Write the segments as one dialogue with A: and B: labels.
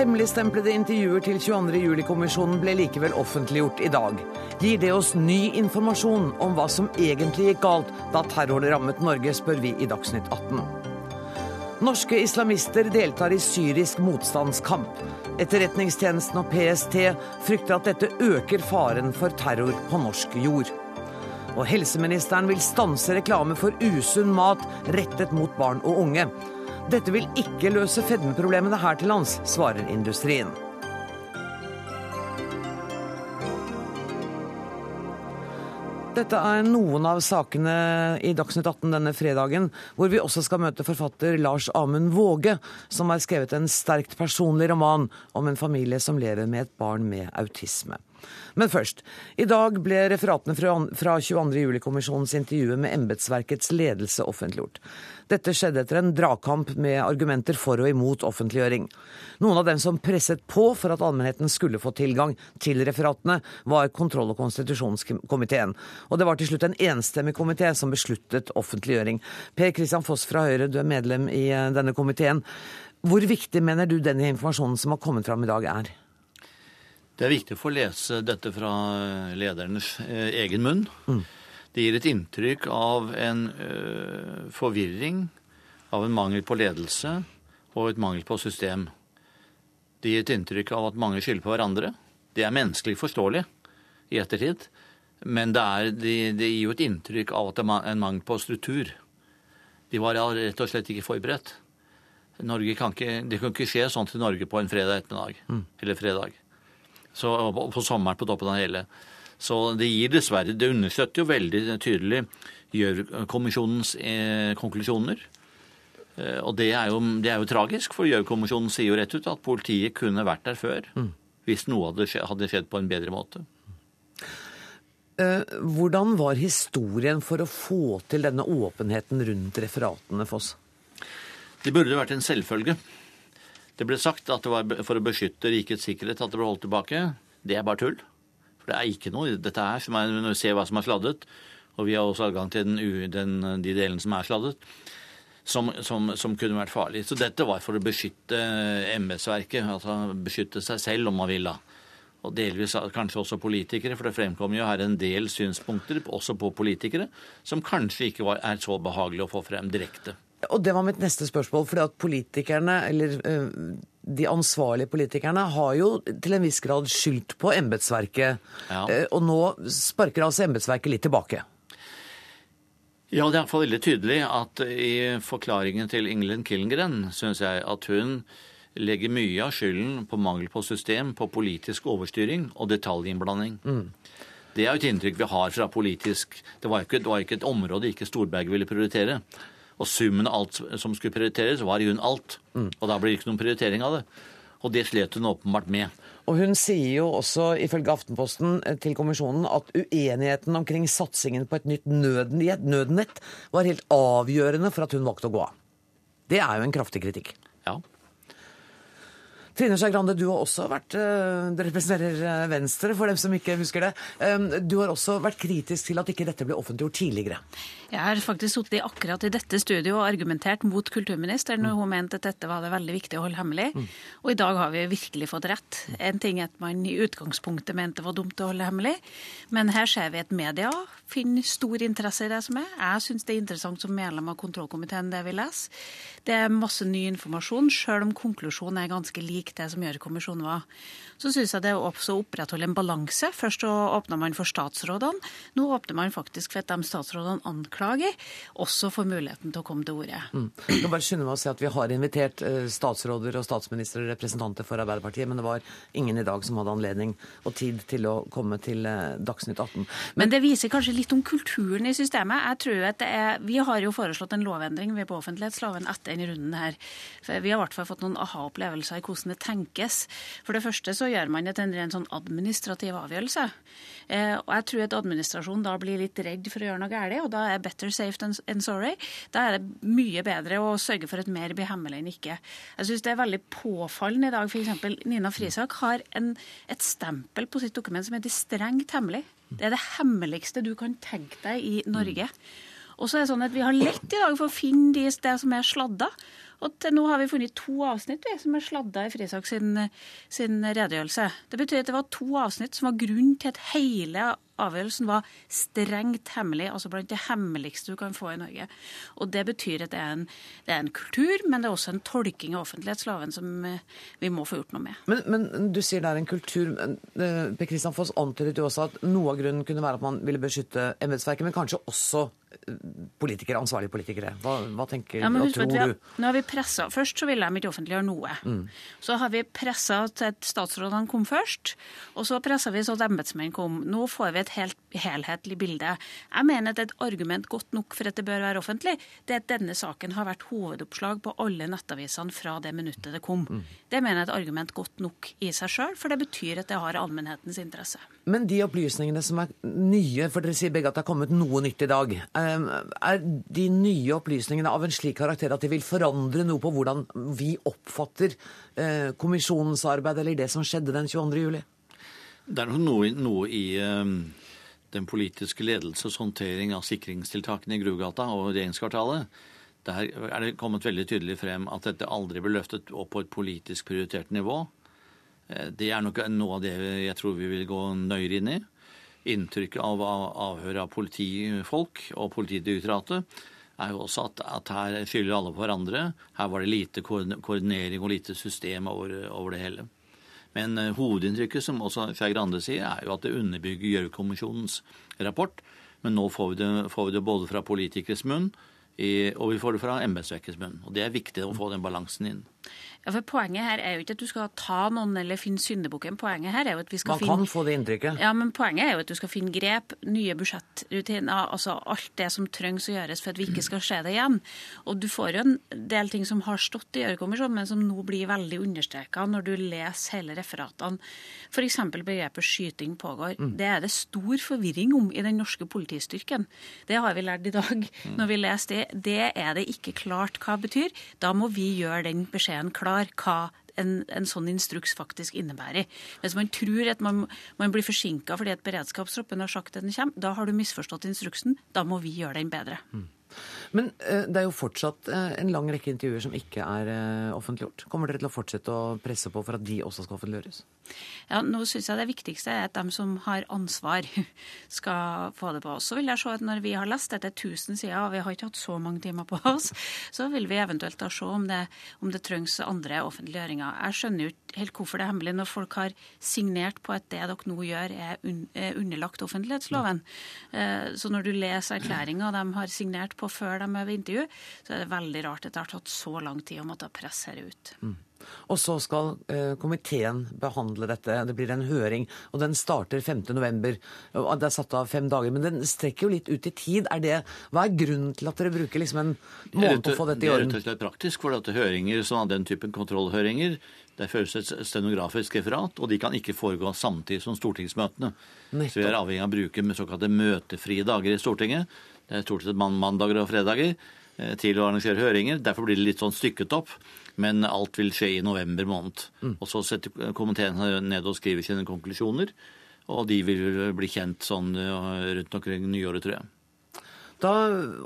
A: Hemmeligstemplede intervjuer til 22. juli-kommisjonen ble likevel offentliggjort i dag. Gir det oss ny informasjon om hva som egentlig gikk galt da terroren rammet Norge, spør vi i Dagsnytt 18. Norske islamister deltar i syrisk motstandskamp. Etterretningstjenesten og PST frykter at dette øker faren for terror på norsk jord. Og helseministeren vil stanse reklame for usunn mat rettet mot barn og unge. Dette vil ikke løse fedmeproblemene her til lands, svarer industrien. Dette er noen av sakene i Dagsnytt 18 denne fredagen, hvor vi også skal møte forfatter Lars Amund Våge, som har skrevet en sterkt personlig roman om en familie som lever med et barn med autisme. Men først. I dag ble referatene fra 22. juli-kommisjonens intervjuer med embetsverkets ledelse offentliggjort. Dette skjedde etter en dragkamp med argumenter for og imot offentliggjøring. Noen av dem som presset på for at allmennheten skulle få tilgang til referatene, var kontroll- og konstitusjonskomiteen. Og det var til slutt en enstemmig komité som besluttet offentliggjøring. Per Kristian Foss fra Høyre, du er medlem i eh, denne komiteen. Hvor viktig mener du denne informasjonen som har kommet fram i dag, er?
B: Det er viktig å få lese dette fra ledernes eh, egen munn. Mm. Det gir et inntrykk av en uh, forvirring, av en mangel på ledelse og et mangel på system. Det gir et inntrykk av at mange skylder på hverandre. Det er menneskelig forståelig i ettertid, men det, er, det, det gir jo et inntrykk av at det er en mangel på struktur. De var rett og slett ikke forberedt. Norge kan ikke, det kan ikke skje sånt i Norge på en fredag ettermiddag. Mm. Eller fredag. Så, på sommeren på toppen av det hele. Så det gir dessverre Det understøtter jo veldig tydelig Gjørv-kommisjonens eh, konklusjoner. Eh, og det er, jo, det er jo tragisk, for Gjørv-kommisjonen sier jo rett ut at politiet kunne vært der før. Mm. Hvis noe hadde skjedd, hadde skjedd på en bedre måte.
A: Eh, hvordan var historien for å få til denne åpenheten rundt referatene, Foss?
B: Det burde vært en selvfølge. Det ble sagt at det var for å beskytte rikets sikkerhet at det ble holdt tilbake. Det er bare tull. For det er ikke noe dette her som er, Når vi ser hva som er sladdet, og vi har også adgang til den, den, de delene som er sladdet, som, som, som, kunne vært farlig. Så dette var for å beskytte embetsverket, altså beskytte seg selv, om man vil. da. Og delvis kanskje også politikere, for det fremkommer jo her en del synspunkter, også på politikere, som kanskje ikke var, er så behagelige å få frem direkte.
A: Og det var mitt neste spørsmål. fordi at politikerne, eller uh, de ansvarlige politikerne, har jo til en viss grad skyldt på embetsverket. Ja. Uh, og nå sparker altså embetsverket litt tilbake.
B: Ja, det er iallfall veldig tydelig at i forklaringen til Ingelen Killengren syns jeg at hun legger mye av skylden på mangel på system, på politisk overstyring og detaljinnblanding. Mm. Det er jo et inntrykk vi har fra politisk Det var ikke, det var ikke et område ikke Storberget ville prioritere. Og summen av alt som skulle prioriteres, var i grunnen alt. Mm. Og da blir det ikke noen prioritering av det. Og det slet hun åpenbart med.
A: Og hun sier jo også, ifølge Aftenposten eh, til kommisjonen, at uenigheten omkring satsingen på et nytt nødnett var helt avgjørende for at hun valgte å gå av. Det er jo en kraftig kritikk.
B: Ja.
A: Trine Skei Grande, du har også vært Du representerer eh, Venstre, for dem som ikke husker det. Du har også vært kritisk til at ikke dette ble offentliggjort tidligere.
C: Jeg har faktisk sittet akkurat i dette studioet og argumentert mot kulturministeren når hun mente at dette var det veldig viktig å holde hemmelig. Mm. Og i dag har vi virkelig fått rett. En ting er at man i utgangspunktet mente det var dumt å holde hemmelig, men her ser vi at media finner stor interesse i det som er. Jeg syns det er interessant som medlem av kontrollkomiteen det vi leser. Det er masse ny informasjon, sjøl om konklusjonen er ganske lik det som Gjørv-kommisjonen var. Så syns jeg det er også å opprettholde en balanse. Først så åpna man for statsrådene. Nå åpner man faktisk for at de statsrådene anklager, også får muligheten til å komme til orde.
A: Mm. Jeg kan bare skynde meg å si at Vi har invitert eh, statsråder og statsministre og representanter for Arbeiderpartiet, men det var ingen i dag som hadde anledning og tid til å komme til eh, Dagsnytt 18.
C: Men, men det viser kanskje litt om kulturen i systemet. Jeg tror at det er, Vi har jo foreslått en lovendring ved på offentlighetsloven etter denne runden her. For vi har i hvert fall fått noen aha-opplevelser i hvordan det tenkes. For det første så gjør man det til en ren sånn administrativ avgjørelse. Eh, og jeg tror at administrasjonen da blir litt redd for å gjøre noe galt, og da er better safe than sorry. Da er det mye bedre å sørge for at mer blir hemmelig enn ikke. Jeg syns det er veldig påfallende i dag. F.eks. Nina Frisak har en, et stempel på sitt dokument som heter strengt hemmelig. Det er det hemmeligste du kan tenke deg i Norge. Og så er det sånn at Vi har lett i dag for å finne det som er sladda. Og til nå har vi funnet to avsnitt vi, som er sladda i Frisak sin, sin redegjørelse. Det betyr at det var to avsnitt som var grunn til at hele avgjørelsen var strengt hemmelig, altså blant det hemmeligste du kan få i Norge. Og Det betyr at det er, en, det er en kultur, men det er også en tolking av offentlighetsloven som eh, vi må få gjort noe med.
A: Men, men du sier det er en kultur. Eh, Per Kristian Foss antydet jo også at noe av grunnen kunne være at man ville beskytte embetsverket, men kanskje også politikere, ansvarlige politikere. Hva, hva tenker
C: ja, men
A: hva tror
C: har,
A: du?
C: Nå har vi presset, Først så ville de ikke offentliggjøre noe. Mm. Så har vi pressa til at statsrådene kom først, og så pressa vi så at embetsmenn kom. Nå får vi et helt helhetlig bilde. Jeg mener at et argument godt nok for at det bør være offentlig, det er at denne saken har vært hovedoppslag på alle nettavisene fra det minuttet det kom. Mm. Det mener jeg er et argument godt nok i seg sjøl, for det betyr at det har allmennhetens interesse.
A: Men de opplysningene som er nye, for dere sier begge at det har kommet noe nytt i dag, ehm, er de nye opplysningene av en slik karakter at de vil forandre noe på hvordan vi oppfatter eh, kommisjonens arbeid eller det som skjedde den 22. juli?
B: Det er noe, noe i um, den politiske ledelses håndtering av sikringstiltakene i Grugata og regjeringskvartalet. Der er det kommet veldig tydelig frem at dette aldri ble løftet opp på et politisk prioritert nivå. Eh, det er nok noe av det jeg tror vi vil gå nøyere inn i. Inntrykket av avhør av politifolk og Politidirektoratet er jo også at, at her skylder alle på hverandre. Her var det lite koordinering og lite system over, over det hele. Men uh, hovedinntrykket, som også Skei Grande sier, er jo at det underbygger Gjørv-kommisjonens rapport. Men nå får vi, det, får vi det både fra politikers munn og vi får det fra embetsverkets munn. Og Det er viktig å få den balansen inn.
C: Ja, for Poenget her er jo ikke at du skal ta noen eller finne syndebukken. Poenget her er jo at vi skal
A: Man
C: finne
A: kan få det inntrykket.
C: Ja, men poenget er jo at du skal finne grep, nye budsjettrutiner, altså alt det som trengs å gjøres for at vi ikke skal se det igjen. Og du får jo en del ting som har stått i Gjørv-kommisjonen, men som nå blir veldig understreka når du leser hele referatene. F.eks. begrepet 'skyting pågår'. Mm. Det er det stor forvirring om i den norske politistyrken. Det har vi lært i dag mm. når vi leser det. Det er det ikke klart hva betyr. Da må vi gjøre den beskjeden klar forklare hva en, en, sånn instruks faktisk innebærer. Hvis man tror at man, man blir forsinka fordi at beredskapstroppen har sagt at den kommer, da har du misforstått instruksen. Da må vi gjøre den bedre. Mm.
A: Men uh, det er jo fortsatt uh, en lang rekke intervjuer som ikke er uh, offentliggjort. Kommer dere til å fortsette å presse på for at de også skal offentliggjøres?
C: Ja, nå syns jeg det viktigste er at de som har ansvar, skal få det på oss. Så vil jeg se at når vi har lest dette 1000 sider, og vi har ikke hatt så mange timer på oss, så vil vi eventuelt da se om det, om det trengs andre offentliggjøringer. Jeg skjønner jo ikke helt hvorfor det er hemmelig når folk har signert på at det dere nå gjør, er, un er underlagt offentlighetsloven. Så når du leser erklæringa de har signert på før de er ved intervju, så er det veldig rart at det har tatt så lang tid å måtte presse det ut. Mm.
A: Og så skal eh, komiteen behandle dette. Det blir en høring, og den starter 5.11. Det er satt av fem dager, men den strekker jo litt ut i tid. Er det, hva er grunnen til at dere bruker liksom en måned på å få dette i orden?
B: Det er rett og slett praktisk, for at høringer, som av den typen kontrollhøringer, det føres et stenografisk referat, og de kan ikke foregå samtidig som stortingsmøtene. Nettopp. Så vi er avhengig av å bruke med såkalte møtefrie dager i Stortinget. Stort sett mandager og fredager eh, til å arrangere høringer. Derfor blir det litt sånn stykket opp. Men alt vil skje i november måned. Mm. Og så setter komiteen ned og skriver sine konklusjoner. Og de vil bli kjent sånn rundt omkring nyåret, tror jeg.
A: Da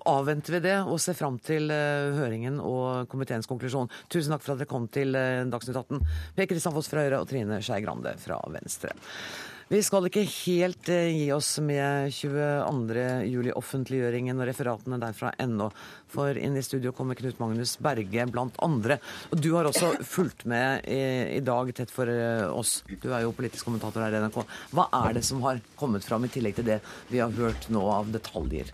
A: avventer vi det og ser fram til uh, høringen og komiteens konklusjon. Tusen takk for at dere kom til Dagsnytt 18. Per Kristian Foss fra Høyre og Trine Skei Grande fra Venstre. Vi skal ikke helt uh, gi oss med 22. juli-offentliggjøringen og referatene derfra ennå. For inn i studio kommer Knut Magnus Berge blant andre. Og du har også fulgt med i, i dag tett for eh, oss. Du er jo politisk kommentator her i NRK. Hva er det som har kommet fram, i tillegg til det vi har hørt nå av detaljer?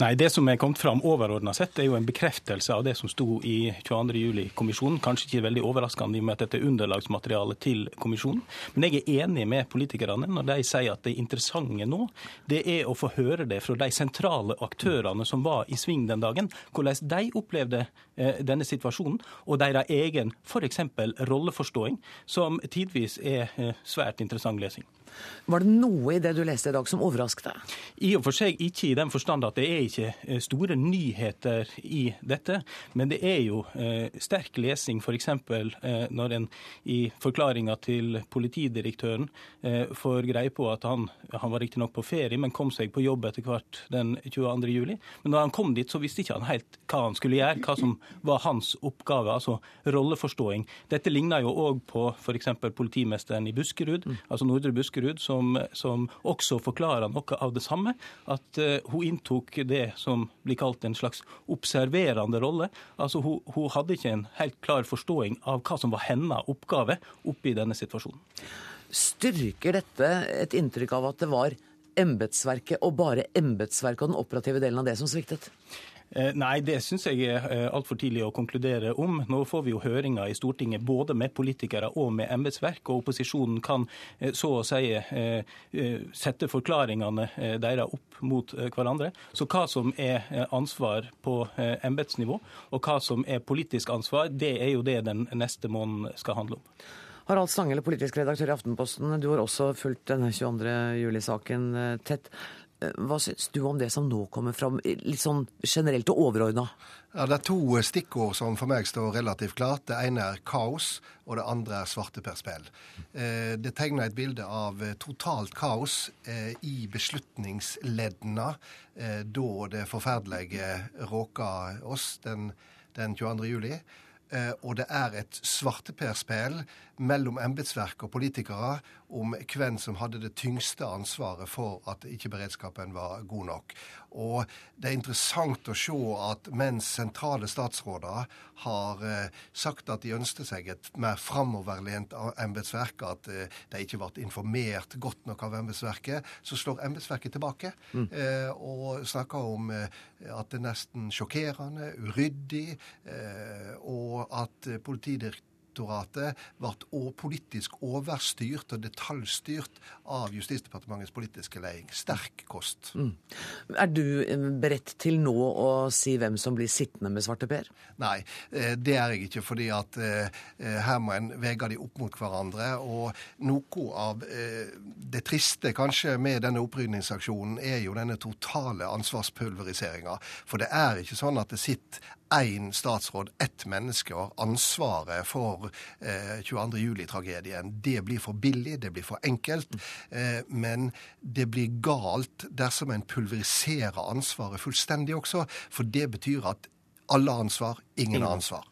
D: Nei, Det som er kommet fram overordna sett, er jo en bekreftelse av det som sto i 22.07-kommisjonen. Kanskje ikke veldig overraskende i og med at dette er underlagsmateriale til kommisjonen. Men jeg er enig med politikerne når de sier at det interessante nå, det er å få høre det fra de sentrale aktørene som var i sving den dagen hvordan de opplevde eh, denne situasjonen, og deres egen f.eks. rolleforståing, som tidvis er eh, svært interessant lesing.
A: Var det noe i det du leste i dag som overrasket deg?
D: I og for seg ikke i den forstand at det er ikke eh, store nyheter i dette. Men det er jo eh, sterk lesing f.eks. Eh, når en i forklaringa til politidirektøren eh, får greie på at han, han var riktignok på ferie, men kom seg på jobb etter hvert den 22. juli. Men når han kom dit, så visste ikke han helt hva han skulle gjøre, hva som var hans oppgave, altså rolleforståing. Dette ligner jo òg på f.eks. politimesteren i Buskerud, mm. altså Nordre Buskerud, som som, som også forklarer noe av det samme. At uh, hun inntok det som blir kalt en slags observerende rolle. Altså hun, hun hadde ikke en helt klar forståing av hva som var hennes oppgave oppe i denne situasjonen.
A: Styrker dette et inntrykk av at det var embetsverket og bare embetsverket og den operative delen av det som sviktet?
D: Eh, nei, det syns jeg er eh, altfor tidlig å konkludere om. Nå får vi jo høringer i Stortinget både med politikere og med embetsverk, og opposisjonen kan eh, så å si sette forklaringene deres opp mot hverandre. Så hva som er ansvar på embetsnivå, og hva som er politisk ansvar, det er jo det den neste måneden skal handle om.
A: Harald Stanghelle, politisk redaktør i Aftenposten, du har også fulgt denne 22. juli-saken tett. Eh, hva syns du om det som nå kommer fram, litt sånn generelt og overordna?
E: Ja, det er to stikkord som for meg står relativt klart. Det ene er kaos, og det andre er svarteperspill. Eh, det tegner et bilde av eh, totalt kaos i beslutningsleddene da det forferdelige råka oss den, den 22. juli. Og det er et svarteperspill mellom embetsverk og politikere om hvem som hadde det tyngste ansvaret for at ikke beredskapen var god nok. Og det er interessant å se at mens sentrale statsråder har eh, sagt at de ønsket seg et mer framoverlent embetsverk, at eh, de ikke ble informert godt nok av embetsverket, så slår embetsverket tilbake mm. eh, og snakker om at det er nesten sjokkerende, uryddig, og at politidirektøren Direktoratet ble politisk overstyrt og detaljstyrt av Justisdepartementets politiske leding. Sterk kost. Mm.
A: Er du eh, beredt til nå å si hvem som blir sittende med Svarte Per?
E: Nei, eh, det er jeg ikke. fordi at eh, her må en veie de opp mot hverandre. Og noe av det triste kanskje med denne opprydningsaksjonen er jo denne totale ansvarspulveriseringa. For det er ikke sånn at det sitter én statsråd, ett menneske, har ansvaret for eh, 22. juli-tragedien. Det blir for billig, det blir for enkelt. Eh, men det blir galt dersom en pulveriserer ansvaret fullstendig også. For det betyr at alle har ansvar, ingen har ansvar.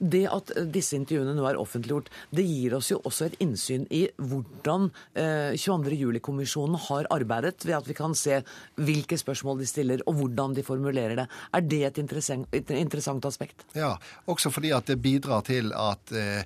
A: Det at disse intervjuene nå er offentliggjort, det gir oss jo også et innsyn i hvordan eh, 22.07-kommisjonen har arbeidet, ved at vi kan se hvilke spørsmål de stiller, og hvordan de formulerer det. Er det et interessant, aspekt?
E: Ja, også fordi at det bidrar til at, eh,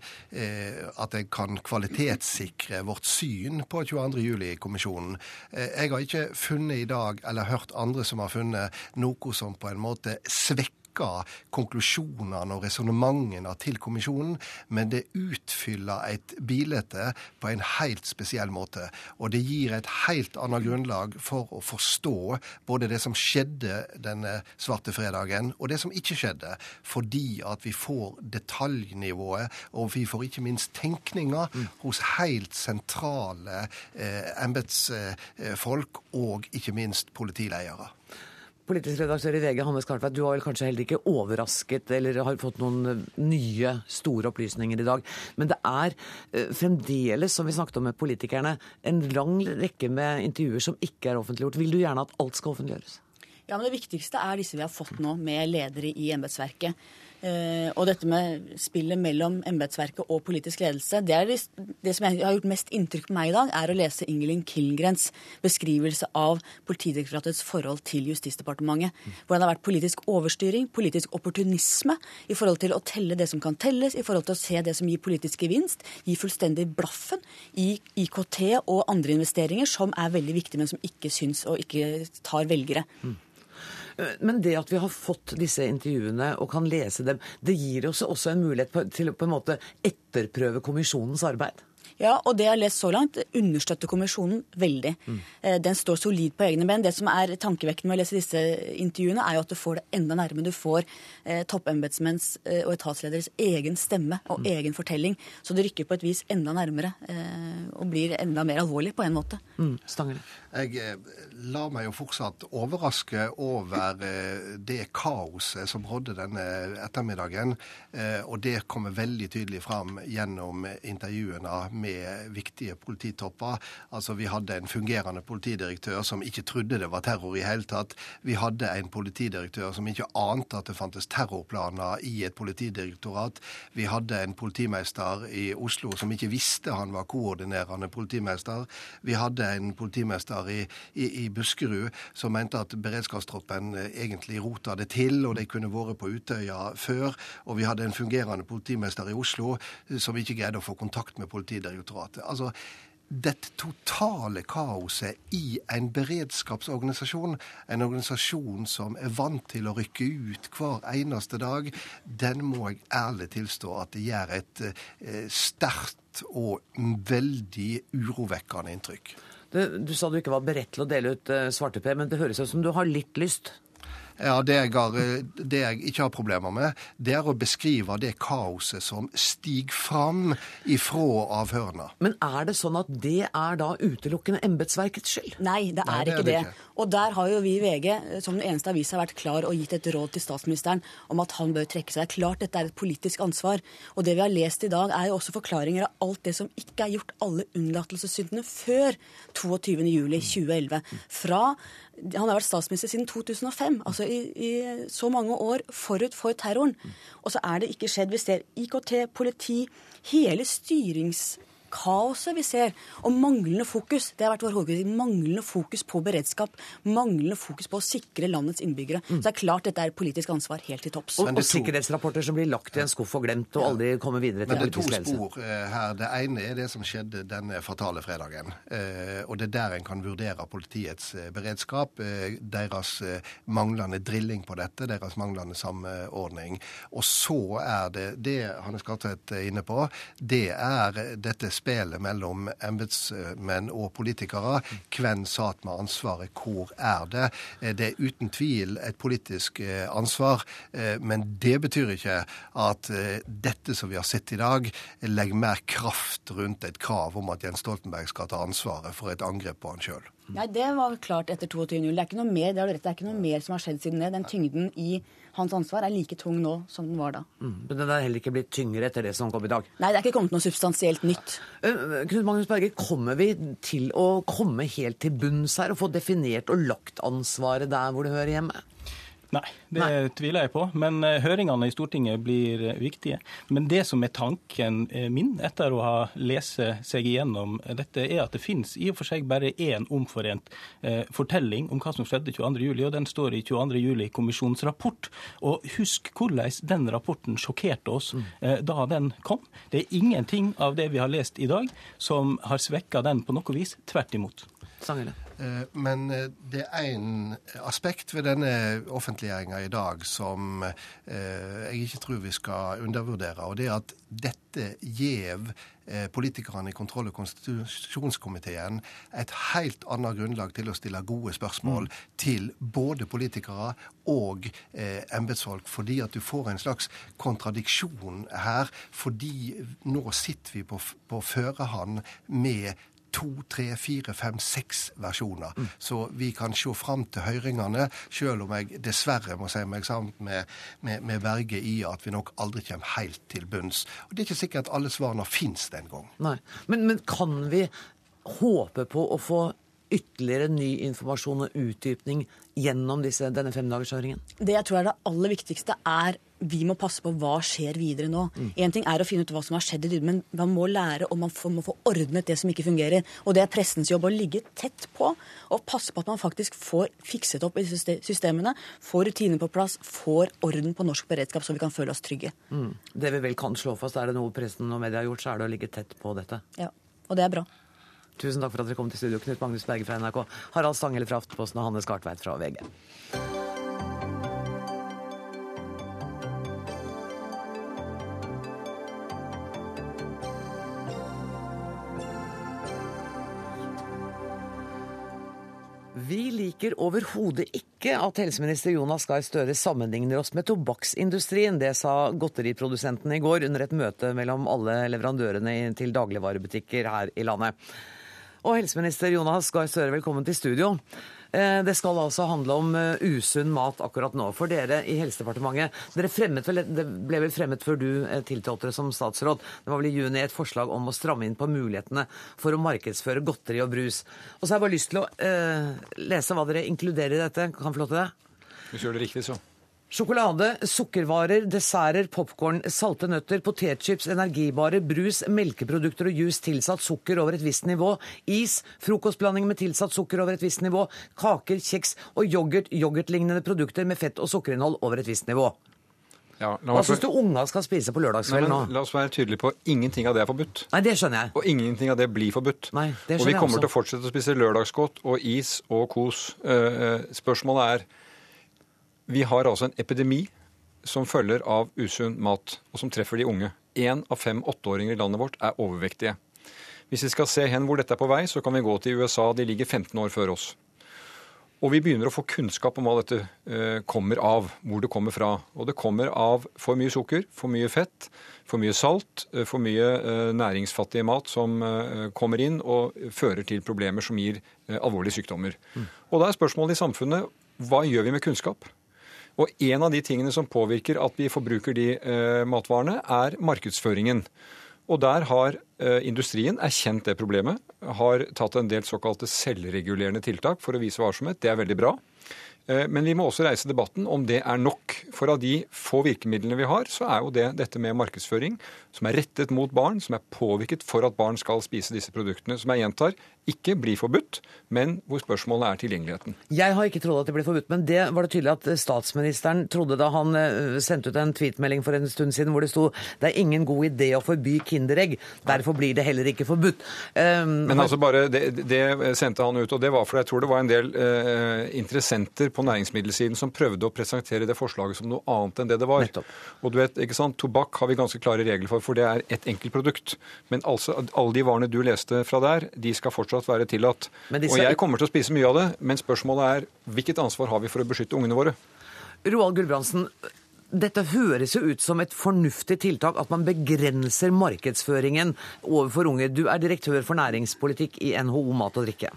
E: at det kan kvalitetssikre vårt syn på 22.07-kommisjonen. Eh, jeg har ikke funnet i dag, eller hørt andre som har funnet, noe som på en måte svekker svekker konklusjonene og resonnementene til kommisjonen, men det utfyller et bilde på en helt spesiell måte. Og det gir et helt annet grunnlag for å forstå både det som skjedde denne svarte fredagen, og det som ikke skjedde. Fordi at vi får detaljnivået, og vi får ikke minst tenkninga mm. hos helt sentrale eh, embetsfolk, og ikke minst politiledere.
A: Politisk redaktør i VG, Hannes Kartveit, du har vel kanskje heller ikke overrasket eller har fått noen eh, nye, store opplysninger i dag. Men det er eh, fremdeles, som vi snakket om med politikerne, en lang rekke med intervjuer som ikke er offentliggjort. Vil du gjerne at alt skal offentliggjøres?
F: Ja, men Det viktigste er disse vi har fått nå, med ledere i embetsverket. Uh, og dette med spillet mellom embetsverket og politisk ledelse, det, det, det, som har gjort mest inntrykk på meg i dag, er å lese Ingelin Kilgrens beskrivelse av Politidirektoratets forhold til Justisdepartementet. Hvordan det har vært politisk overstyring, politisk opportunisme i forhold til å telle det som kan telles, i forhold til å se det som gir politisk gevinst, gi fullstendig blaffen i IKT og andre investeringer som er veldig viktige, men som ikke syns og ikke tar velgere. Mm.
A: Men det at vi har fått disse intervjuene og kan lese dem, det gir oss også en mulighet til å på en måte etterprøve kommisjonens arbeid?
F: Ja, og det jeg har lest så langt, understøtter kommisjonen veldig. Mm. Den står solid på egne ben. Det som er tankevekkende med å lese disse intervjuene, er jo at du får det enda nærmere. Du får eh, toppembetsmenns eh, og etatslederes egen stemme og egen fortelling. Så det rykker på et vis enda nærmere eh, og blir enda mer alvorlig på en måte.
A: Mm, Stanghelle.
E: Jeg eh, lar meg jo fortsatt overraske over eh, det kaoset som rådde denne ettermiddagen. eh, Og det kommer veldig tydelig fram gjennom intervjuene med viktige polititopper. Altså Vi hadde en fungerende politidirektør som ikke trodde det var terror i hele tatt. Vi hadde en politidirektør som ikke ante at det fantes terrorplaner i et politidirektorat. Vi hadde en politimester i Oslo som ikke visste han var koordinerende politimester. Vi hadde en politimester i, i, i Buskerud som mente at beredskapstroppen eh, egentlig rota det til, og de kunne vært på Utøya før. Og vi hadde en fungerende politimester i Oslo eh, som ikke greide å få kontakt med Politidirektoratet. Altså, dette totale kaoset i en beredskapsorganisasjon, en organisasjon som er vant til å rykke ut hver eneste dag, den må jeg ærlig tilstå at det gjør et eh, sterkt og veldig urovekkende inntrykk.
A: Du, du sa du ikke var beredt til å dele ut svarte svarteper, men det høres ut som du har litt lyst.
E: Ja, det jeg, har, eh, det jeg ikke har problemer med, det er å beskrive det kaoset som stiger fram ifra avhørene.
A: Men er det sånn at det er da utelukkende embetsverkets skyld?
F: Nei, det
E: Nei,
F: er
E: det er
F: ikke
E: det
F: det.
E: ikke.
F: Og der har jo vi i VG eh, som den eneste avisa vært klar og gitt et råd til statsministeren om at han bør trekke seg. Det er klart dette er et politisk ansvar. Og det vi har lest i dag, er jo også forklaringer av alt det som ikke er gjort, alle unnlatelsessyndene før 22.07.2011. Fra han har vært statsminister siden 2005, altså i, i så mange år forut for terroren. Og så er det ikke skjedd. Vi ser IKT, politi, hele styringskaoset vi ser, og manglende fokus. Det har vært vår hovedkritikk. Manglende fokus på beredskap, manglende fokus på å sikre landets innbyggere. Så det er klart dette er politisk ansvar helt til topps.
A: Og, og
E: to-
A: sikkerhetsrapporter som blir lagt i en skuff og glemt, og aldri kommer videre til Men
E: det er to spor eh, her. Det ene er det som skjedde denne fatale fredagen. Eh, og det er der en kan vurdere politiets eh, beredskap, deres manglende drilling på dette, deres manglende samordning. Og så er det det Hanne Skartvedt er inne på, det er dette dette spelet mellom embetsmenn og politikere. Hvem satt med ansvaret, hvor er det? Eh, det er uten tvil et politisk eh, ansvar, eh, men det betyr ikke at dette som vi har sett i dag, legger mer kraft rundt et krav om at Jens Stoltenberg skal ta ansvaret for et angrep på han sjøl.
F: Nei, Det var klart etter 22.07. Det det er ikke noe mer som har skjedd siden det. Den tyngden i hans ansvar er like tung nå som den var da.
A: Mm, Men den er heller ikke blitt tyngre etter det som kom i dag.
F: Nei, det er ikke kommet noe substansielt nytt.
A: Uh, Knut Magnus Berger, kommer vi til å komme helt til bunns her og få definert og lagt ansvaret der hvor det hører hjemme?
D: Nei, det tviler jeg på. Men eh, høringene i Stortinget blir eh, viktige. Men det som er tanken eh, min etter å ha lest seg igjennom dette, er at det finnes i og for seg bare én omforent fortelling om hva som skjedde 22.07, og den står i 22.07-kommisjonens rapport. Og husk hvordan den rapporten sjokkerte oss mm. da den kom. Det er ingenting av det vi har lest i dag som har svekka den på noe vis. Tvert imot.
A: Stanghelle.
E: Eh, Men eh, det er en aspekt ved denne offentliggjøringa i dag som eh, jeg ikke tror vi skal undervurdere. Og det er at dette gjev eh, politikerne i kontroll- og konstitusjonskomiteen et helt annet grunnlag til å stille gode spørsmål til både politikere og eh, embetsfolk. Fordi at du får en slags kontradiksjon her. Fordi nå sitter vi på, på førehånd med to, tre, fire, fem, seks versjoner. Så vi kan se fram til høringene, selv om jeg dessverre må si meg sammen med, med, med Berge i at vi nok aldri kommer helt til bunns. Og Det er ikke sikkert at alle svarene fins den gang.
A: Nei. Men, men kan vi håpe på å få ytterligere ny informasjon og utdypning gjennom disse, denne femdagershøringen?
F: Det jeg tror er det aller viktigste, er vi må passe på hva skjer videre nå. Én ting er å finne ut hva som har skjedd men man må lære og man får, må få ordnet det som ikke fungerer. Og det er pressens jobb å ligge tett på og passe på at man faktisk får fikset opp i syste- systemene, får rutiner på plass, får orden på norsk beredskap, så vi kan føle oss trygge.
A: Mm. Det vi vel kan slå fast, er det noe pressen og media har gjort, så er det å ligge tett på dette.
F: Ja, Og det er bra.
A: Tusen takk for at dere kom til studio, Knut Magnus Berge fra NRK, Harald Stanghelle fra Aftenposten og Hanne Skartveit fra VG. Vi liker overhodet ikke at helseminister Jonas Gahr Støre sammenligner oss med tobakksindustrien. Det sa godteriprodusenten i går under et møte mellom alle leverandørene til dagligvarebutikker her i landet. Og helseminister Jonas Gahr Støre, velkommen til studio. Eh, det skal altså handle om eh, usunn mat akkurat nå. For dere i Helsedepartementet, dere fremmet vel, det ble vel fremmet før du eh, tiltrådte som statsråd, det var vel i juni et forslag om å stramme inn på mulighetene for å markedsføre godteri og brus. Og så har jeg bare lyst til å lese hva dere inkluderer i dette. Kan jeg få lov til det?
G: Hvis du gjør det riktig, så.
A: Sjokolade, sukkervarer, desserter, popkorn, salte nøtter, potetchips, energibarer, brus, melkeprodukter og juice tilsatt sukker over et visst nivå, is, frokostblanding med tilsatt sukker over et visst nivå, kaker, kjeks og yoghurt, yoghurtlignende produkter med fett og sukkerinnhold over et visst nivå.
G: Ja,
A: Hva syns du unga skal spise på lørdagskvelden nå?
G: La oss være tydelige på ingenting av det er forbudt.
A: Nei, det skjønner jeg.
G: Og ingenting av det blir forbudt.
A: Nei, det
G: og vi kommer til å fortsette å spise lørdagsgodt og is og kos. Eh, eh, Spørsmålet er Vi har altså en epidemi som følger av usunn mat, og som treffer de unge. Én av fem åtteåringer i landet vårt er overvektige. Hvis vi skal se hen hvor dette er på vei, så kan vi gå til USA. De ligger 15 år før oss. Og vi begynner å få kunnskap om hva dette eh, kommer av, hvor det kommer fra. Og det kommer av for mye sukker, for mye fett, for mye salt, eh, for mye eh, næringsfattig mat som eh, kommer inn og fører til problemer som gir alvorlige sykdommer. Og da er spørsmålet i samfunnet hva gjør vi med kunnskap? Og en av de tingene som påvirker at vi forbruker de eh, matvarene, er markedsføringen. Og der har eh, industrien erkjent det problemet, har tatt en del såkalte selvregulerende tiltak for å vise varsomhet. Det er veldig bra. Eh, Men vi må også reise debatten om det er nok. For av de få virkemidlene vi har, så er jo det dette med markedsføring, som er rettet mot barn, som er påvirket for at barn skal spise disse produktene, som jeg gjentar ikke blir forbudt, men hvor spørsmålet er tilgjengeligheten.
A: Jeg har ikke trodd at det ble forbudt, men det var det tydelig at statsministeren trodde da han eh, sendte ut en tweetmelding for en stund siden hvor det sto det er ingen god idé å forby Kinderegg, derfor blir det heller ikke forbudt. Um,
G: Men altså bare, det, det sendte han ut, og det var fordi jeg tror det var en del uh, interessenter på næringsmiddelsiden som prøvde å presentere det forslaget som noe annet enn det det var.
A: Nettopp.
G: Og du vet, ikke sant, Tobakk har vi ganske klare regler for, for det er ett enkelt produkt. Men altså, alle de varene du leste fra der, de skal fortsatt være tillatt.
A: Disse...
G: Og jeg kommer til å spise mye av det, men spørsmålet er hvilket ansvar har vi for å beskytte ungene våre?
A: Roald Gulbrandsen, dette høres jo ut som et fornuftig tiltak at man begrenser markedsføringen overfor unge. Du er direktør for næringspolitikk i NHO Mat og Drikke.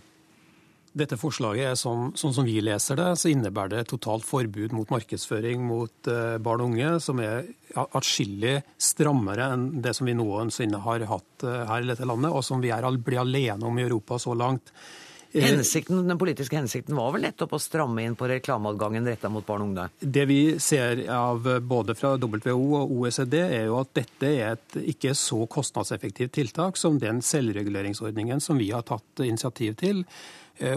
H: Dette forslaget er sånn, sånn som vi leser det, så innebærer det totalt forbud mot markedsføring mot eh, barn og unge, som er atskillig strammere enn det som vi noensinne har hatt eh, her i dette landet, og som vi er, blir alene om i Europa så langt. Eh,
A: Hensikten, den politiske hensikten var vel nettopp å stramme inn på reklameadgangen retta mot barn og unge?
H: Det vi ser av både fra WHO og OECD, er jo at dette er et ikke så kostnadseffektivt tiltak som den selvreguleringsordningen som vi har tatt initiativ til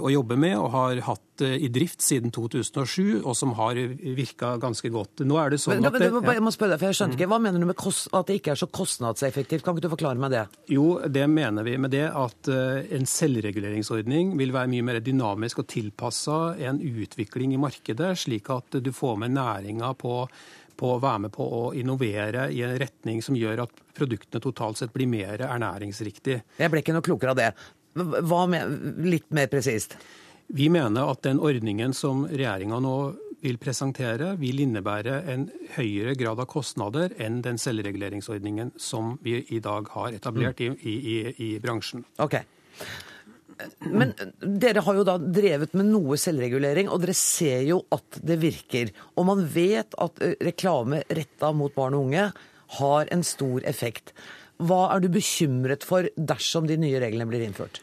H: å jobbe med og har hatt eh, i drift siden 2007, og som har virka ganske godt. Nå er det sånn
A: Men,
H: at det,
A: jeg må spørre deg, for jeg skjønte ikke, Hva mener du med kost, at det ikke er så kostnadseffektivt? Kan ikke du forklare meg det?
H: Jo, det mener vi med det at eh, en selvreguleringsordning vil være mye mer dynamisk og tilpassa en utvikling i markedet, slik at du får med næringa på på å være med på å innovere i en retning som gjør at produktene totalt sett blir mer ernæringsriktig.
A: Jeg ble ikke noe klokere av det. Hva med, litt mer presist?
H: Vi mener at den ordningen som regjeringa nå vil presentere, vil innebære en høyere grad av kostnader enn den selvreguleringsordningen som vi i dag har etablert i, i, i, i bransjen.
A: Ok. Men dere har jo da drevet med noe selvregulering, og dere ser jo at det virker. Og man vet at eh, reklame retta mot barn og unge har en stor effekt. Hva er du bekymret for dersom de nye reglene blir innført?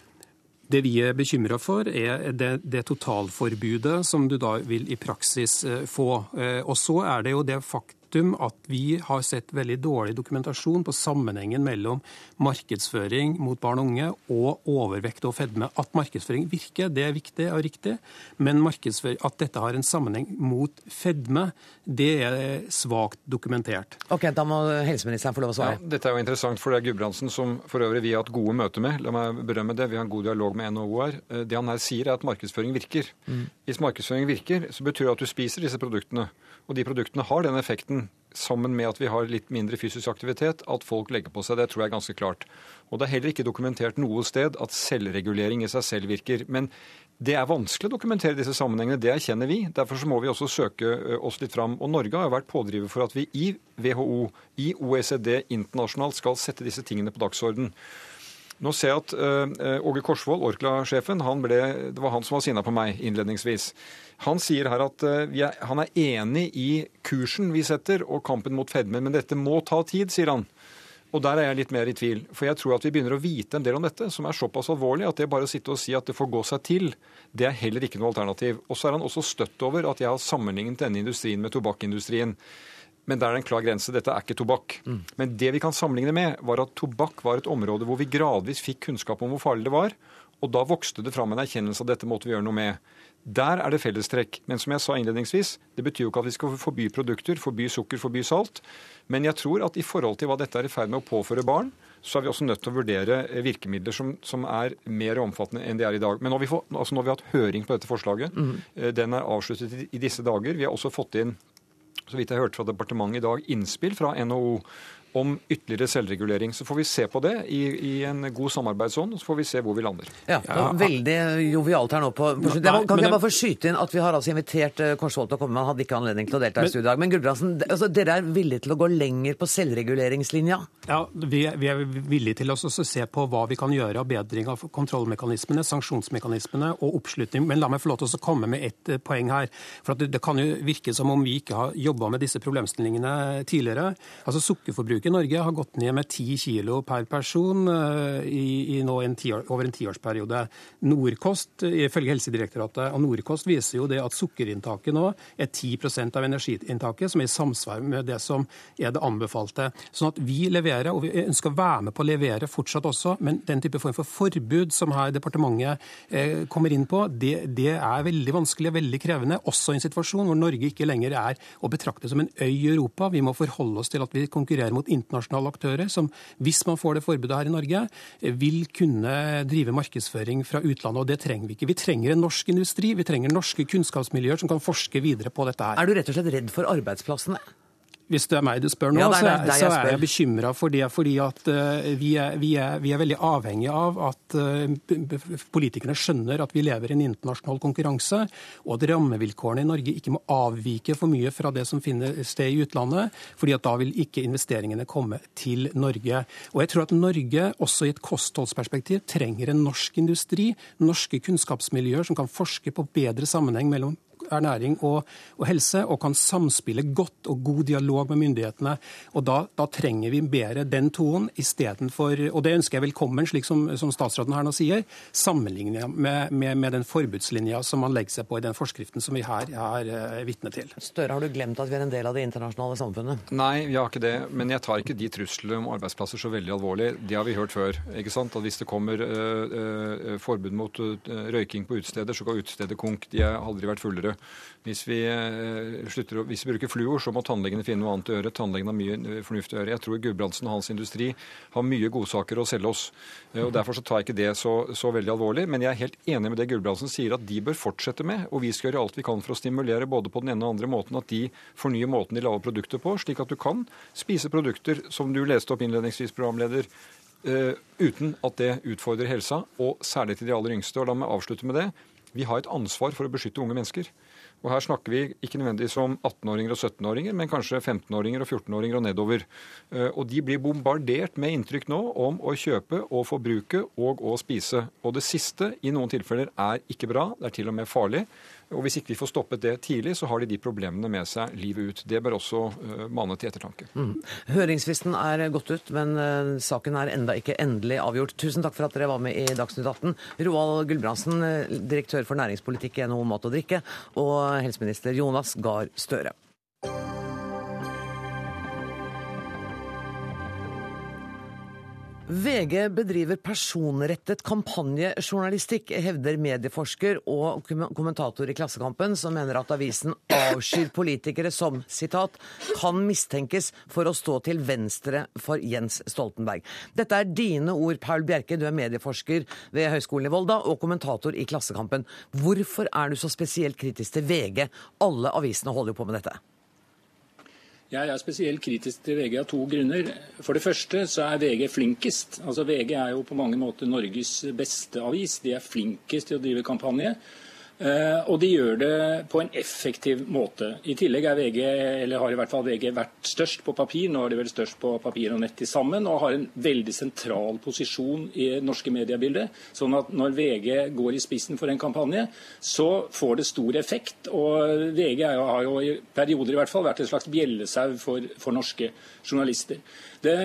H: Det vi er bekymra for, er det, det, totalforbudet som du da vil i praksis eh, få. Eh, og så er det jo det faktum at vi har sett veldig dårlig dokumentasjon på sammenhengen mellom markedsføring mot barn og unge og overvekt og fedme. At markedsføring virker, det er viktig og riktig, men at dette har en sammenheng mot fedme, det er svakt dokumentert.
A: Ok, Da må helseministeren få lov å
G: Ja,
A: svare.
G: dette er jo interessant, for det er Gudbrandsen som for øvrig vi har hatt gode møter med. La meg berømme det. Vi har en god dialog med NHO her. Eh, Det han her sier, er at markedsføring virker. Hvis markedsføring virker, så betyr det at du spiser disse produktene. Og de produktene har den effekten, sammen med at vi har litt mindre fysisk aktivitet, at folk legger på seg. Det tror jeg er ganske klart. Og det er heller ikke dokumentert noe sted at selvregulering i seg selv virker. Men Det er vanskelig å dokumentere disse sammenhengene, det erkjenner vi. Derfor må vi også søke oss litt fram. Og Norge har vært pådriver for at vi i WHO, i OECD internasjonalt skal sette disse tingene på dagsorden. Nå ser jeg at uh, Åge Korsvold, Orkla-sjefen, det var han som var sinna på meg innledningsvis. Han sier her at uh, er, han er enig i kursen vi setter og kampen mot fedme, men dette må ta tid, sier han. Og der er jeg litt mer i tvil. For jeg tror at vi begynner å vite en del om dette, som er såpass alvorlig at det bare å sitte og si at det får gå seg til, det er heller ikke noe alternativ. Og så er han også støtt over at jeg har sammenlignet denne industrien med tobakkindustrien. Men der er det en klar grense. Dette er ikke tobakk. Mm. Men det vi kan sammenligne med, var at tobakk var et område hvor vi gradvis fikk kunnskap om hvor farlig det var. Og da vokste det fram en erkjennelse av dette måtte vi gjøre noe med. Der er det fellestrekk. Men som jeg sa innledningsvis, det betyr jo ikke at vi skal forby produkter, forby sukker, forby salt. Men jeg tror at i forhold til hva dette er i ferd med å påføre barn, så er vi også nødt til å vurdere virkemidler som, som er mer omfattende enn de er i dag. Men nå har vi, fått, altså nå har vi hatt høring på dette forslaget. Mm. Den er avsluttet i, i disse dager. Vi har også fått inn så vidt jeg hørte fra departementet i dag, innspill fra NHO om ytterligere selvregulering. Så får vi se på det i, i en god samarbeidsånd, og så får vi se hvor vi lander.
A: Ja, Veldig jovialt her nå på, på slutt. Kan ikke jeg bare få skyte inn at vi har altså invitert eh, Korsvold til å komme, han hadde ikke anledning til å delta i studio i dag. Men Gudbrandsen, altså, dere er villige til å gå lenger på selvreguleringslinja?
H: Ja, vi er, vi er villige til å se på hva vi kan gjøre av bedring av kontrollmekanismene, sanksjonsmekanismene og oppslutning. Men la meg få lov til å komme med ett eh, poeng her. For det, det, kan jo virke som om vi ikke har jobba med disse problemstillingene tidligere. Altså Sukkerforbruket i Norge har gått ned med 10 kg per person eh, i, i en ti, over en tiårsperiode. Nordkost, ifølge Helsedirektoratet og Nordkost viser jo det at sukkerinntaket nå er 10% av energiinntaket, som er i samsvar med det som er det anbefalte. Sånn at vi leverer, og vi ønsker å være med på å levere fortsatt også, men den type form for forbud som her departementet eh, kommer inn på, det, det er veldig vanskelig og veldig krevende, også i en situasjon hvor Norge ikke lenger er å betrakte som en øy i Europa. Vi må forholde oss til at vi konkurrerer mot internasjonale aktører som, hvis man får det forbudet her i Norge, vil kunne drive markedsføring fra utlandet. Og det trenger vi ikke. Vi trenger en norsk industri, vi trenger norske kunnskapsmiljøer som kan forske videre på dette her.
A: Er du rett og slett redd for arbeidsplassene?
H: Hvis det er meg du spør nå, ja, er, så, så, er jeg bekymra for det. Fordi at uh, vi, er, vi, er, vi, er, veldig avhengig av at uh, politikerne skjønner at vi lever i en internasjonal konkurranse, og at rammevilkårene i Norge ikke må avvike for mye fra det som finner sted i utlandet. fordi at da vil ikke investeringene komme til Norge. Og jeg tror at Norge, også i et kostholdsperspektiv, trenger en norsk industri, norske kunnskapsmiljøer som kan forske på bedre sammenheng mellom ernæring og, og, helse, og kan samspille godt og god dialog med myndighetene. Og Da, da trenger vi bedre den tonen istedenfor Og det ønsker jeg velkommen, slik som, som statsråden her nå sier, sammenlignet med, med, med, den forbudslinja som man legger seg på i den forskriften som vi her er uh, vitne til.
A: Støre, har du glemt at vi er en del av det internasjonale samfunnet?
G: Nei, vi har ikke det. Men jeg tar ikke de truslene om arbeidsplasser så veldig alvorlig. Det har vi hørt før. ikke sant? At Hvis det kommer uh, uh, forbud mot røyking på utesteder, så går utestedet konk. De har aldri vært fullere. Hvis vi, eh, slutter, hvis vi bruker fluor, så må tannlegene finne noe annet å gjøre. Tannlegene har mye eh, fornuftig å gjøre. Jeg tror Gudbrandsen og hans industri har mye godsaker å selge oss. Eh, og Derfor så tar jeg ikke det så, så, veldig alvorlig. Men jeg er helt enig med det Gudbrandsen sier, at de bør fortsette med. Og vi skal gjøre alt vi kan for å stimulere både på den ene og den andre måten at de fornyer måten de lager produkter på, slik at du kan spise produkter, som du leste opp innledningsvis, programleder, uh, uten at det utfordrer helsa, og særlig til de aller yngste. Og la meg avslutte med det. Vi har et ansvar for å beskytte unge mennesker. Og her snakker vi ikke nødvendigvis om 18-åringer og 17-åringer, men kanskje 15-åringer og 14-åringer og nedover. Eh, og de blir bombardert med inntrykk nå om å kjøpe og forbruke og å spise. Og det siste i noen tilfeller er ikke bra, det er til og med farlig. Og Hvis ikke vi får stoppet det tidlig, så har de de problemene med seg livet ut. Det bør også uh, mane til ettertanke. Mm.
A: Høringsfristen er gått ut, men uh, saken er enda ikke endelig avgjort. Tusen takk for at dere var med i Dagsnytt 18. Roald Gulbrandsen, uh, direktør for næringspolitikk i NHO Mat og Drikke, og helseminister Jonas Gahr Støre. VG bedriver personrettet kampanjejournalistikk, hevder medieforsker og kommentator i Klassekampen, som mener at avisen avskyr politikere som sitat, 'kan mistenkes for å stå til venstre for Jens Stoltenberg'. Dette er dine ord, Paul Bjerke, du er medieforsker ved Høgskolen i Volda og kommentator i Klassekampen. Hvorfor er du så spesielt kritisk til VG? Alle avisene holder jo på med dette.
I: Jeg er spesielt kritisk til VG av to grunner. For det første så er VG flinkest. Altså VG er jo på mange måter Norges beste avis. De er flinkest til å drive kampanje. Eh, og de gjør det på en effektiv måte. I tillegg er VG, eller har i hvert fall VG vært størst på papir, nå er de vel størst på papir og nett til sammen, og har en veldig sentral posisjon i det norske mediebildet. Sånn at når VG går i spissen for en kampanje, så får det stor effekt. Og VG har jo i perioder i hvert fall vært en slags bjellesau for, for norske journalister. Det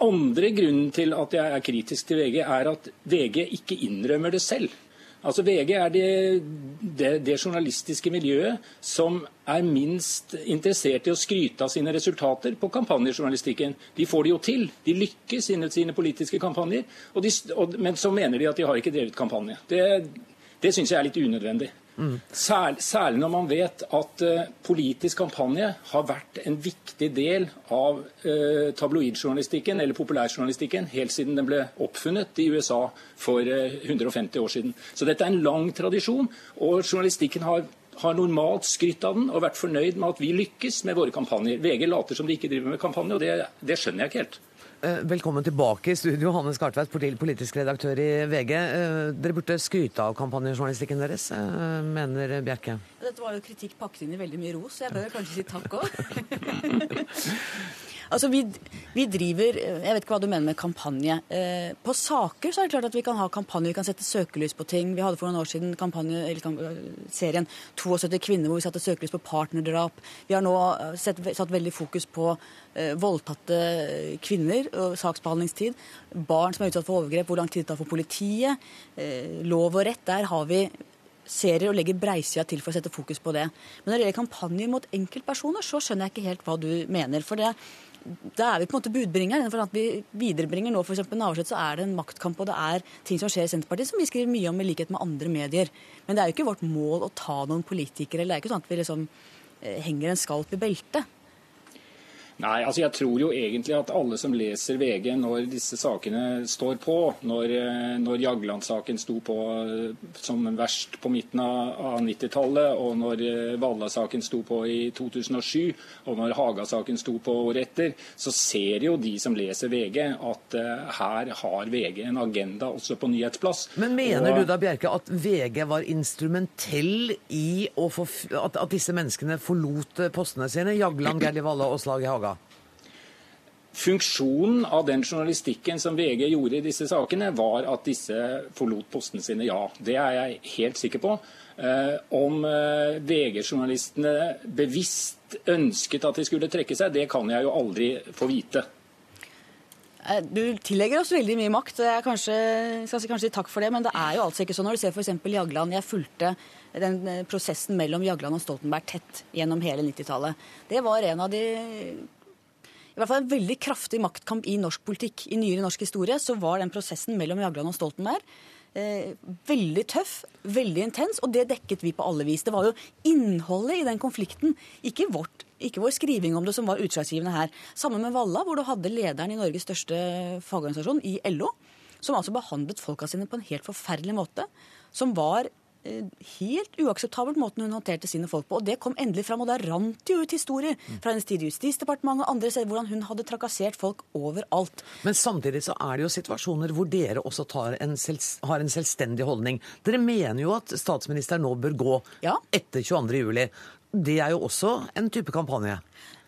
I: andre grunnen til at jeg er kritisk til VG, er at VG ikke innrømmer det selv. Altså VG er det, det, det, journalistiske miljøet som er minst interessert i å skryte av sine resultater på kampanjejournalistikken. De får det jo til. De lykkes innen sine politiske kampanjer. De, og, men så mener de at de har ikke drevet kampanje. Det, det syns jeg er litt unødvendig. Mm. Særlig, særlig når man vet at uh, politisk kampanje har vært en viktig del av uh, tabloidjournalistikken eller populærjournalistikken helt siden den ble oppfunnet i USA for uh, eh, 150 år siden. Så dette er en lang tradisjon, og journalistikken har har normalt skrytt av den og vært fornøyd med at vi lykkes med våre kampanjer. VG later som de ikke driver med kampanje, og det, det skjønner jeg ikke helt.
A: Eh, velkommen tilbake i studio, Hanne Skartveit, politisk redaktør i VG. Eh, dere burde skryte av kampanjejournalistikken deres, eh, mener Bjerke?
F: Dette var jo kritikk pakket inn i veldig mye ros, så jeg bør kanskje si takk òg. Altså, vi, vi, driver Jeg vet ikke hva du mener med kampanje. Eh, på saker så er det klart at vi kan ha kampanje, vi kan sette søkelys på ting. Vi hadde for noen år siden kampanje, eller, serien 72 kvinner hvor vi satte søkelys på partnerdrap. Vi har nå eh, sett, satt veldig fokus på eh, voldtatte kvinner og saksbehandlingstid. Barn som er utsatt for overgrep, hvor lang tid det tar for politiet. Eh, lov og rett. Der har vi serier og legger breisida til for å sette fokus på det. Men når det gjelder kampanjer mot enkeltpersoner, så skjønner jeg ikke helt hva du mener. For det da er vi på en måte budbringeren. For at vi viderebringer nå f.eks. Navarsete, så er det en maktkamp, og det er ting som skjer i Senterpartiet som vi skriver mye om i likhet med andre medier. Men det er jo ikke vårt mål å ta noen politikere. eller Det er ikke sånn at vi liksom eh, henger en skalp i beltet.
I: Nei, altså jeg tror jo egentlig at alle som leser VG når disse sakene står på, når, eh, når Jagland-saken sto på eh, som verst på midten av 90-tallet, og når eh, Valla-saken sto på i 2007, og når Haga-saken sto på året etter, så ser jo de som leser VG at her har VG en agenda også på nyhetsplass.
A: Men mener og, du da, Bjerke, at VG var instrumentell i at, at disse menneskene forlot postene sine? Jagland, Gerli Valla og Slag i Haga?
I: Funksjonen av den journalistikken som VG gjorde i disse sakene, var at disse forlot postene sine, ja. Det er jeg helt sikker på. Eh, om eh, VG-journalistene bevisst ønsket at de skulle trekke seg, det kan jeg jo aldri få vite.
F: Eh, du tillegger oss veldig mye makt, og jeg kanskje, skal si takk for det. Men det er jo altså ikke sånn. Når du ser f.eks. Jagland Jeg fulgte den prosessen mellom Jagland og Stoltenberg tett gjennom hele 90-tallet. Det var en av de i hvert fall en veldig kraftig maktkamp i norsk politikk. I nyere norsk historie så var den prosessen mellom Jagland og Stoltenberg eh, veldig tøff, veldig intens, og det dekket vi på alle vis. Det var jo innholdet i den konflikten, ikke, vårt, ikke vår skriving om det, som var utslagsgivende her. Sammen med Valla, hvor du hadde lederen i Norges største fagorganisasjon, i LO, som altså behandlet folka sine på en helt forferdelig måte. Som var helt uakseptabelt måten hun håndterte sine folk på. Og det kom endelig fram, og da rant det jo ut historier fra hennes tid i Justisdepartementet og andre steder hvordan hun hadde trakassert folk overalt.
A: Men samtidig så er det jo situasjoner hvor dere også en har en selvstendig holdning. Dere mener jo at statsministeren nå bør gå ja. etter 22.07. Det er jo også en type kampanje?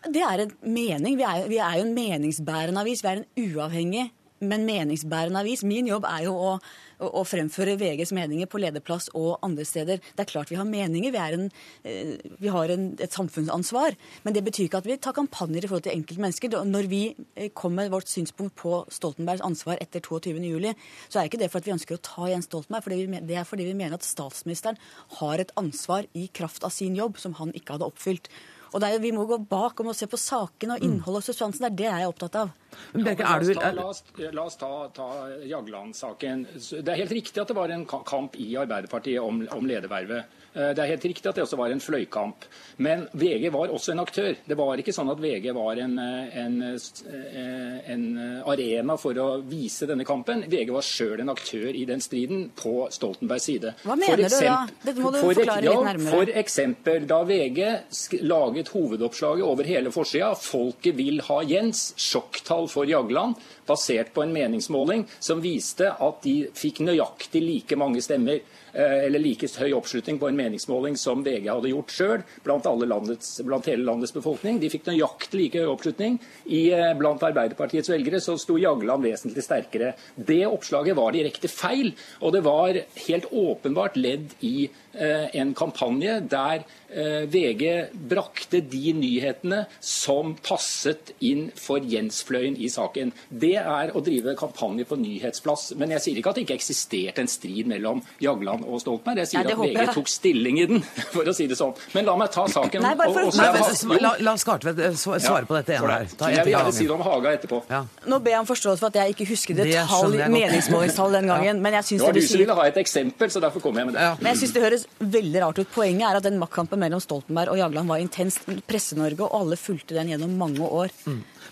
F: Det er en mening. Vi er, vi er jo en meningsbærende avis. Vi er en uavhengig men meningsbærende avis. Min jobb er jo å, å, fremføre VGs meninger på lederplass og andre steder. Det er klart vi har meninger, vi, en, eh, vi har en, et samfunnsansvar. Men det betyr ikke at vi tar kampanjer i forhold til enkeltmennesker. Når vi eh, kom med vårt synspunkt på Stoltenbergs ansvar etter 22.07, så er ikke det for at vi ønsker å ta igjen Stoltenberg, for det er fordi vi mener at statsministeren har et ansvar i kraft av sin jobb som han ikke hadde oppfylt. Og er, Vi må gå bak og må se på sakene og innholdet og substansen. Det er det jeg er opptatt av.
A: Men
I: Ja,
A: er du
I: la, oss ta, la, oss, ta, ta Jagland-saken. Det er helt riktig at det var en kamp i Arbeiderpartiet om, om ledervervet. Eh, Det er helt riktig at det også var en fløykamp. Men VG var også en aktør. Det var ikke sånn at VG var en, eh, en, eh, en arena for å vise denne kampen. VG var sjøl en aktør i den striden på Stoltenbergs side.
F: Hva mener du da?
I: eksempel-
F: Dette må du
I: for,
F: forklare
I: ja,
F: litt nærmere.
I: For eksempel da VG sk- laget hovedoppslaget over hele forsida. 'Folket vil ha Jens', sjokktall for Jagland, basert på en meningsmåling som viste at de fikk nøyaktig like mange stemmer, eh, eller like høy oppslutning på en meningsmåling som VG hadde gjort sjøl blant, blant hele landets befolkning. De fikk nøyaktig like høy oppslutning. I, eh, blant Arbeiderpartiets velgere så sto Jagland vesentlig sterkere. Det oppslaget var direkte feil, og det var helt åpenbart ledd i eh, en kampanje der eh, VG brakte de nyhetene som passet inn for Jens-fløyen i saken. Det er å drive kampanje på nyhetsplass. Men jeg sier ikke at det ikke eksisterte en strid mellom Jagland og Stoltenberg. Jeg sier
F: Nei,
I: at VG
F: jeg.
I: tok stilling i den, for å si det sånn. Men la meg ta saken.
F: Nei, bare for å-
I: og- og-
A: Nei, men, la, la Skartvedt svare ja, på dette ene her. Ta
I: Jeg vil gjerne si det om Haga etterpå.
A: Ja.
F: Nå ber jeg om forståelse for at jeg ikke husker
A: Det
F: detalj,
A: skjønner
F: meningsmålingstall den gangen. Men jeg syns
I: Det
F: det
I: du
F: sier
I: ville ha et eksempel, så derfor kommer jeg med det.
A: Ja.
F: Men jeg synes det høres veldig rart ut. Poenget er at den maktkampen mellom Stoltenberg og Jagland var intens. Presse-Norge og alle fulgte den gjennom mange år.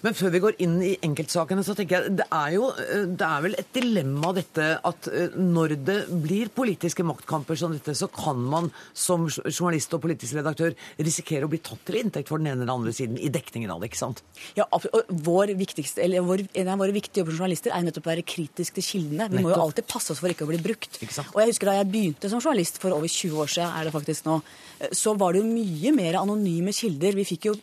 A: Men før vi går inn i enkeltsakene, så tenker jeg det er jo eh, det er vel et dilemma dette at eh, når det blir politiske maktkamper som dette, så kan man som journalist og politisk redaktør risikere å bli tatt til inntekt for den ene eller andre siden i dekningen av det, ikke sant?
F: Ja, og vår viktigste, eller vår, En av våre viktige jobber som journalister er nettopp å være kritisk til kildene. Vi må jo alltid passe oss for ikke å bli brukt. Og jeg husker Da jeg begynte som journalist for over 20 år siden, er det faktisk nå, eh, så var det jo mye mer anonyme kilder. Vi fikk jo,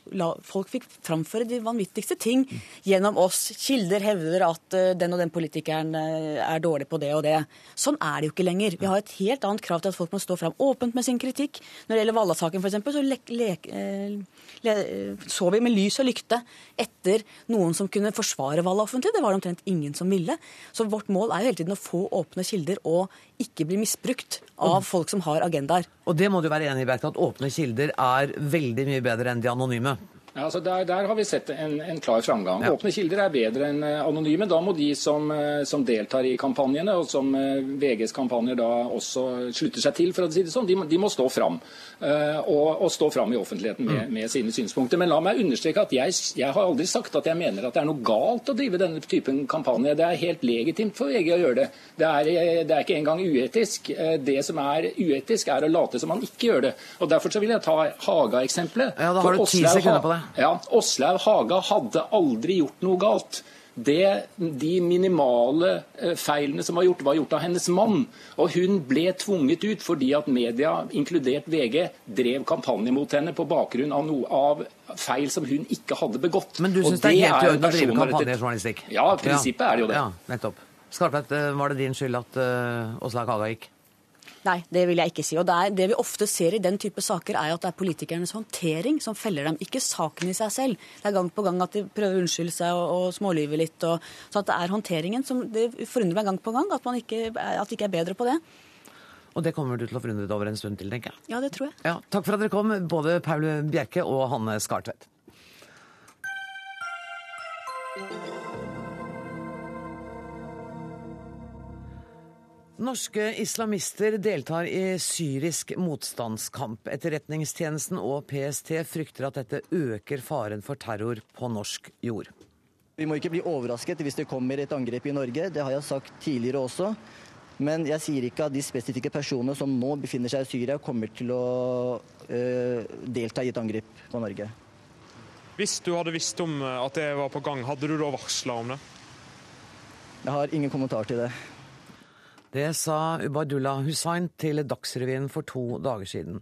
F: folk fikk framføre de vanvittigste ting gjennom oss. Kilder hevder at eh, den og den politikeren eh, er dårlig på det og det. Sånn er det jo ikke lenger. Vi har et helt annet krav til at folk må stå fram åpent med sin kritikk. Når det gjelder Valla-saken f.eks., så eh, så vi med lys og lykte etter noen som kunne forsvare Valla offentlig. Det var det omtrent ingen som ville. Så vårt mål er jo hele tiden å få åpne kilder og ikke bli misbrukt av folk som har agendaer.
A: Og det må du være enig i, Berke, at åpne kilder er veldig mye bedre enn de anonyme.
I: Ja, altså der, der har vi sett en, en klar framgang.
A: Ja.
I: Åpne kilder er bedre enn eh, anonyme. Da må de som, eh, som deltar i kampanjene, og som eh, VGs kampanjer da også slutter seg til, for å si det sånn, de, de må stå fram. Uh, og, og stå fram i offentligheten med, med sine synspunkter. Men la meg understreke at jeg, jeg har aldri sagt at jeg mener at det er noe galt å drive denne typen kampanje. Det er helt legitimt for VG å gjøre det. Det er, det er ikke engang uetisk. Det som er uetisk, er å late som man ikke gjør det. Og Derfor så vil jeg ta Haga-eksempelet.
A: Ja, da har du ti sekunder på det.
I: Ja, Åslaug Haga hadde aldri gjort noe galt. Det, de minimale eh, feilene som var gjort, var gjort av hennes mann. Og hun ble tvunget ut fordi at media, inkludert VG, drev kampanje mot henne på bakgrunn av, noe, av feil som hun ikke hadde begått.
A: Men du syns det er helt i orden å drive kampanjejournalistikk?
I: Ja, prinsippet er det jo det.
A: Ja, nettopp. Skartvedt, eh, var det din skyld at uh, Åslaug Haga gikk?
F: Nei, det vil jeg ikke si. Og det, er, det vi ofte ser i den type saker, er at det er politikernes håndtering som feller dem, ikke saken i seg selv. Det er gang på gang at de prøver å unnskylde seg og, og smålyve litt. Og, så at det er håndteringen som Det forundrer meg gang på gang at man ikke, at de ikke er bedre på det.
A: Og det kommer du til å forundre deg over en stund til, tenker jeg.
F: Ja, det tror jeg.
A: Ja, takk for at dere kom, både Paul Bjerke og Hanne Skartvedt. Norske islamister deltar i syrisk motstandskamp. Etterretningstjenesten og PST frykter at dette øker faren for terror på norsk jord.
J: Vi må ikke bli overrasket hvis det kommer et angrep i Norge. Det har jeg sagt tidligere også. Men jeg sier ikke at de spesifikke personene som nå befinner seg i Syria, kommer til å øh, delta i et angrep på Norge.
K: Hvis du hadde visst om eh, at det var på gang, hadde du da varsla om det?
J: Jeg har ingen kommentar til det.
A: Det sa Ubaydullah Hussain til Dagsrevyen for to dager siden.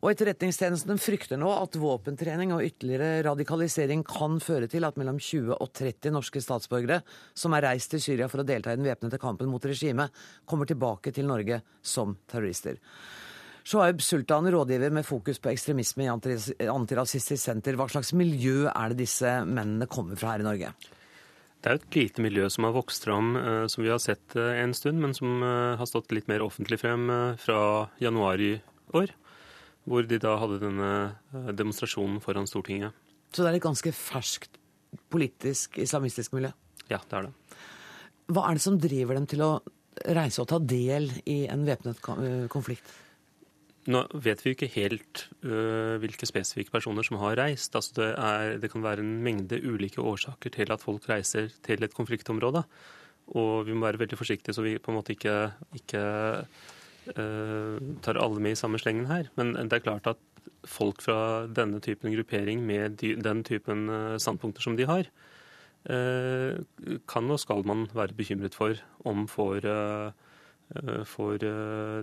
A: Og Etterretningstjenesten frykter nå at våpentrening og ytterligere radikalisering kan føre til at mellom 20 og 30 norske statsborgere som er reist til Syria for å delta i den væpnede kampen mot regimet, kommer tilbake til Norge som terrorister. Shoaib Sultan, rådgiver med fokus på ekstremisme i Antiras- Antirasistisk Senter. Hva slags miljø er det disse mennene kommer fra her i Norge?
L: Det er et lite miljø som har vokst fram, eh, som vi har sett eh, en stund, men som eh, har stått litt mer offentlig frem fra januar i år. Hvor de da hadde denne demonstrasjonen foran Stortinget.
A: Så det er et ganske ferskt politisk islamistisk miljø?
L: Ja, det er det.
A: Hva er det som driver dem til å reise og ta del i en væpnet konflikt?
L: Nå vet vi ikke helt uh, hvilke spesifikke personer som har reist. Altså det, er, det, kan være en mengde ulike årsaker til at folk reiser til et konfliktområde. Og vi må være veldig forsiktige så vi på en måte ikke, ikke uh, tar alle med i samme slengen her. Men det er klart at folk fra denne typen gruppering med dy, den typen uh, standpunkter som de har, kan og skal man være bekymret for om får, får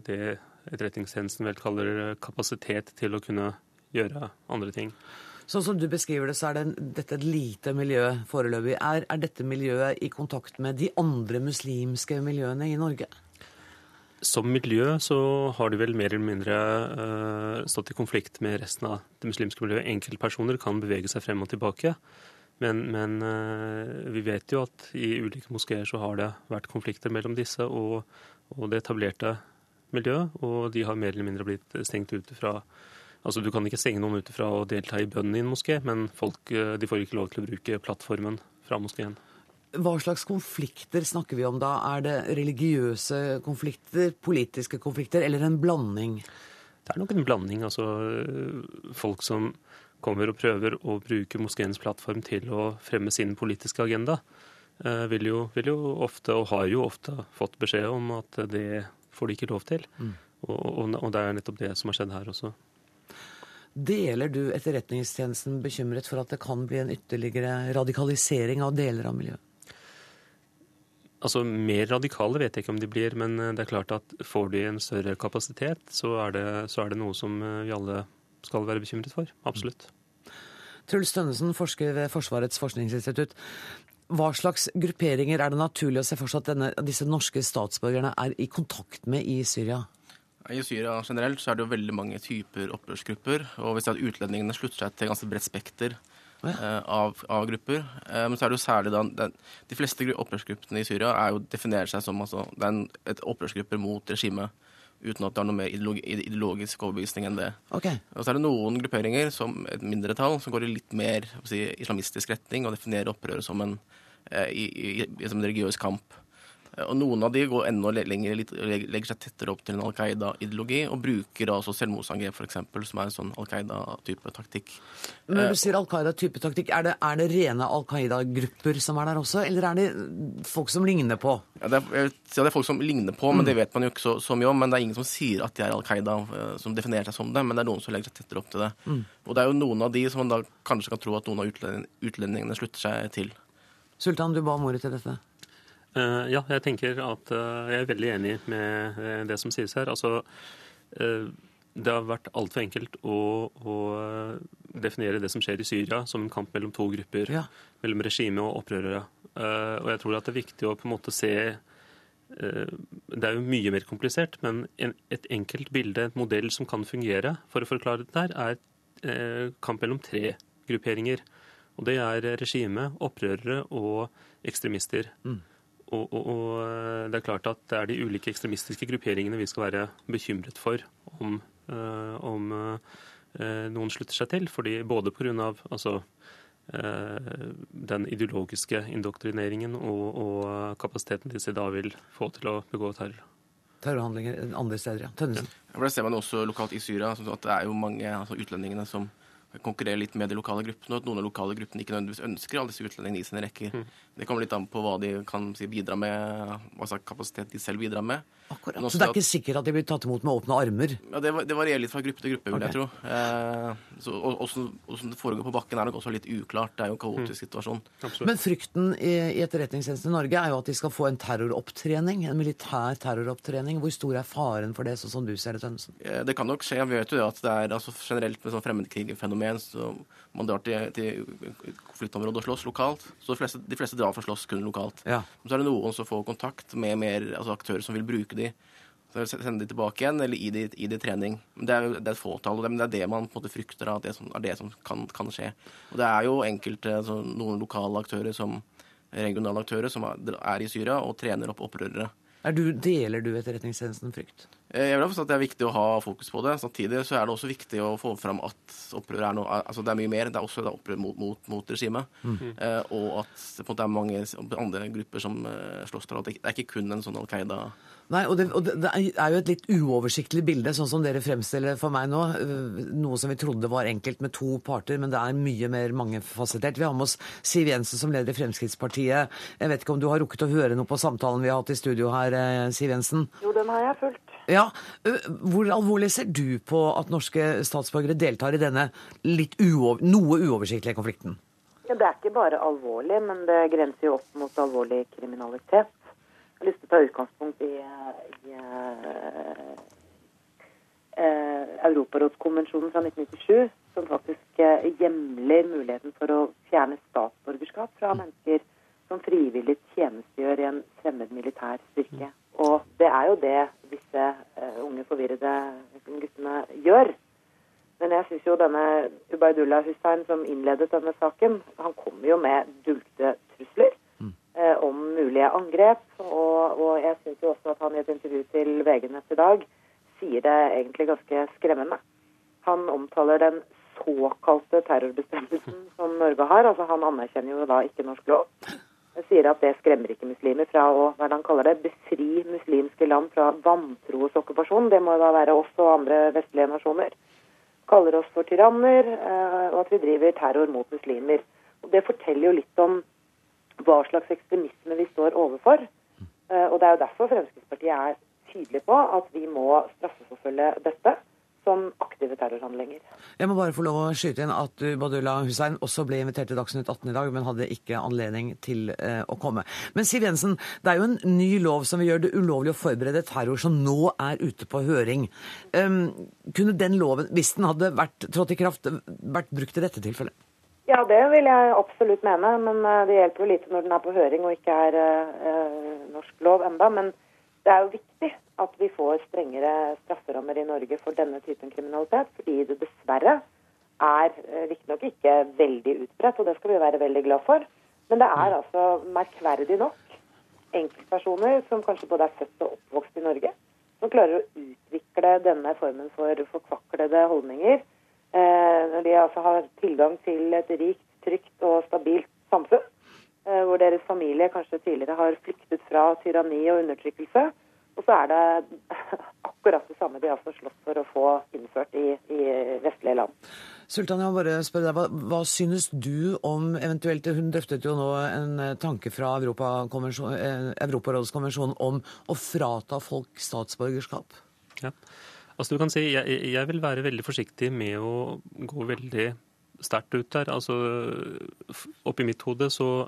L: det Etterretningstjenesten vel kaller kapasitet til å kunne gjøre andre ting.
A: Sånn som du beskriver det, så er det, dette et lite miljø foreløpig. Er, er dette miljøet i kontakt med de andre muslimske miljøene i Norge?
L: Som miljø så har de vel mer eller mindre uh, stått i konflikt med resten av det muslimske miljøet. Enkeltpersoner kan bevege seg frem og tilbake. Men, men uh, vi vet jo at i ulike moskeer så har det vært konflikter mellom disse og, og det etablerte miljø, og de har mer eller mindre blitt stengt ute fra Altså, Du kan ikke stenge noen ute fra å delta i bønnen i en moské, men folk eh, de får ikke lov til å bruke plattformen fra moskeen.
A: Hva slags konflikter snakker vi om da? Er det religiøse konflikter, politiske konflikter eller en blanding?
L: Det er nok en blanding. Altså folk som kommer og prøver å bruke moskeens plattform til å fremme sin politiske agenda, eh, vil jo, vil jo ofte, og har jo ofte, fått beskjed om at det får de ikke lov til. Mm. Og, og, og, det er nettopp det som har skjedd her også.
A: Deler du Etterretningstjenesten bekymret for at det kan bli en ytterligere radikalisering av deler av miljøet?
L: Altså, Mer radikale vet jeg ikke om de blir, men det er klart at får de en større kapasitet, så er det, så er det noe som eh, vi alle skal være bekymret for. Absolutt.
A: Truls Tønnesen, forsker ved Forsvarets forskningsinstitutt. Hva slags grupperinger er det naturlig å se for seg at denne, disse norske statsborgerne er i kontakt med i Syria?
M: I Syria generelt så er det jo veldig mange typer opprørsgrupper. Og vi ser at utlendingene slutter seg til ganske bredt spekter ja. uh, av, av, grupper. Uh, men så er det jo særlig da den, De fleste opprørsgruppene i Syria er jo, definerer seg som altså, det er en, et opprørsgrupper mot regimet. Uten at det har noe mer ideologi, ideologisk overbevisning enn det.
A: Okay.
M: Og så er det noen grupperinger, som et mindretall, som går i litt mer si, islamistisk retning og definerer opprøret som en Eh, i, i, i, som en religiøs kamp. Eh, og Noen av de går enda lenger, legger seg tettere opp til en Al Qaida-ideologi og bruker altså selvmordsangrep, f.eks., som er en sånn Al Qaida-type taktikk.
A: Men Når du eh, sier Al Qaida-type taktikk, er det, er det rene Al Qaida-grupper som er der også, eller er det folk som ligner på?
M: Ja, det, er, det er folk som ligner på, men mm. det vet man jo ikke så, så, mye om. Men det er ingen som sier at de er Al Qaida, som definerer seg som det, men det er noen som legger seg tettere opp til det. Mm. Og det er jo noen av de som man da kanskje kan tro at noen av utlendingene slutter seg til.
A: Sultan, du ba om ordet til dette.
L: Uh, ja, jeg tenker at uh, jeg er veldig enig med uh, det som sies her. Altså, det har vært altfor enkelt å, å, definere det som skjer i Syria som en kamp mellom to grupper. Ja. Mellom regime og opprørere. og jeg tror at det er viktig å på en måte se det er jo mye mer komplisert, men et enkelt bilde, et modell som kan fungere for å forklare dette, her, er kamp mellom tre grupperinger. Og det er regime, opprørere og ekstremister. Mm. Og, og, og, eh, det er klart at det er de ulike ekstremistiske grupperingene vi skal være bekymret for om, uh, om uh, noen slutter seg til. Fordi både pga. Altså, uh, den ideologiske indoktrineringen og, og kapasiteten disse da vil få til å begå terror
A: terrorhandlinger andre steder. ja. Tønnesen.
M: Ja, det ser man også lokalt i Syria. at Det er jo mange altså, utlendingene som konkurrere litt med de lokale gruppene, og at noen av de lokale gruppene ikke nødvendigvis ønsker alle disse utlendingene i sine rekker. Mm. Det kommer litt an på hva de kan si, bidra med, hva slags kapasitet de selv bidrar med.
A: Akkurat. Så det er ikke sikkert at de blir tatt imot med åpne armer?
M: Ja, Det, det varierer litt fra gruppe til gruppe, vil okay. jeg tro. Eh, så Åssen det foregår på bakken, er nok også litt uklart. Det er jo en kaotisk mm. situasjon.
A: Absolutt. Men frykten i, i Etterretningstjenesten i Norge er jo at de skal få en terroropptrening, en militær terroropptrening. Hvor stor er faren for det, sånn som du ser det, Tønnesen?
M: Eh, det kan nok skje. Vi vet jo det at det er altså, generelt med sånn fremmedkrigfenomen så man drar til, til konfliktområdet og slåss lokalt. Så de fleste, de fleste drar for å slåss kun lokalt. Ja. Så er det noen som får kontakt med mer, altså aktører som vil bruke de. Så Sende de tilbake igjen, eller gi de, gi de trening. Men det er, det er et fåtall, men det er det man på en måte frykter at det som, er det som kan, kan, skje. Og det er jo enkelte, altså, noen lokale aktører, som, regionale aktører som er, er i Syria og trener opp opprørere.
A: Du, deler du Etterretningstjenesten frykt?
M: Eh, jeg vil forstå at Det er viktig å ha fokus på det. Samtidig så er det også viktig å få fram at opprør er noe, altså det er mye mer. Det er også et opprør mot, mot, mot regimet. Mm. Eh, og at det, på en måte er mange andre grupper som eh, slåss der. Det er ikke kun en sånn Al Qaida
A: Nei, og, det, og det, det, er jo et litt uoversiktlig bilde, sånn som dere fremstiller for meg nå. Eh, noe som vi trodde var enkelt med to parter, men det er mye mer mangefasettert. Vi har med oss Siv Jensen som leder i Fremskrittspartiet. Jeg vet ikke om du har rukket å høre noe på samtalen vi har hatt i studio her, Siv Jensen?
N: Jo, den har jeg fulgt.
A: Ja, Hvor alvorlig ser du på at norske statsborgere deltar i denne litt uover, noe uoversiktlige konflikten?
N: Ja, det er ikke bare alvorlig, men det grenser jo opp mot alvorlig kriminalitet. Jeg har lyst til å ta utgangspunkt i, i eh, Europarådskonvensjonen fra 1997, som faktisk eh, hjemler muligheten for å fjerne statsborgerskap fra mennesker som frivillig tjenestegjør i en fremmed militær styrke. Og det er jo det disse uh, unge, forvirrede guttene gjør. Men jeg syns jo denne Ubaydullah Hussein som innledet denne saken, han kommer jo med dulgte trusler uh, om mulige angrep. Og, og jeg syns jo også at han i et intervju til VG Nett i dag sier det egentlig ganske skremmende. Han omtaler den såkalte terrorbestemmelsen som Norge har. Altså Han anerkjenner jo da ikke norsk lov sier at det skremmer ikke muslimer fra å hva han kaller det, befri muslimske land fra vantroes okkupasjon. Det må da være oss og andre vestlige nasjoner. Kaller oss for tyranner, eh, og at vi driver terror mot muslimer. Og Det forteller jo litt om hva slags ekstremisme vi står overfor. Eh, og Det er jo derfor Fremskrittspartiet er tydelig på at vi må straffeforfølge dette som aktive terrorhandlinger.
A: Jeg må bare få lov å skyte inn at Badullah Hussein også ble invitert til Dagsnytt 18 i dag, men hadde ikke anledning til eh, å komme. Men Siv Jensen, det er jo en ny lov som vil gjøre det ulovlig å forberede terror, som nå er ute på høring. Um, kunne den loven, hvis den hadde vært trådt i kraft, vært brukt i dette tilfellet?
N: Ja, det vil jeg absolutt mene, men eh, det hjelper jo lite når den er på høring og ikke er uh, norsk lov enda. Men det er jo viktig at vi får strengere strafferammer i Norge for denne typen kriminalitet, fordi det dessverre er eh, riktignok ikke veldig utbredt, og det skal vi være veldig glad for. Men det er altså merkverdig nok enkeltpersoner som kanskje både er født og oppvokst i Norge, som klarer å utvikle denne formen for forkvaklede holdninger. Eh, når de altså har tilgang til et rikt, trygt og stabilt samfunn, eh, hvor deres familie kanskje tidligere har flyktet fra tyranni og undertrykkelse, og så er det akkurat det samme de har slåss for å få innført i, i vestlige land.
A: Sultan, jeg må bare spørre deg, hva, hva, synes du om eventuelt Hun drøftet jo nå en eh, tanke fra eh, Europarådskonvensjonen om å frata folk statsborgerskap.
L: Ja. Altså du kan si, jeg, jeg vil være veldig forsiktig med å gå veldig sterkt ut der. Altså, Oppi mitt hode så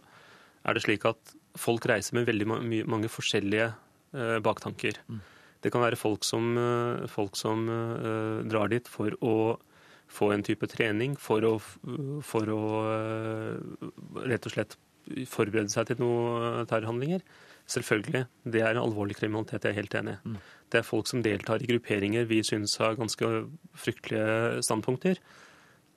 L: er det slik at folk reiser med veldig mange forskjellige Eh, baktanker. Mm. Det kan være folk som, eh, folk som uh, drar dit for å få en type trening, for å, for å rett og slett forberede seg til noen terrorhandlinger. Selvfølgelig. Det er en alvorlig kriminalitet, jeg er helt enig. Mm. Det er folk som deltar i grupperinger vi syns har ganske fryktelige standpunkter.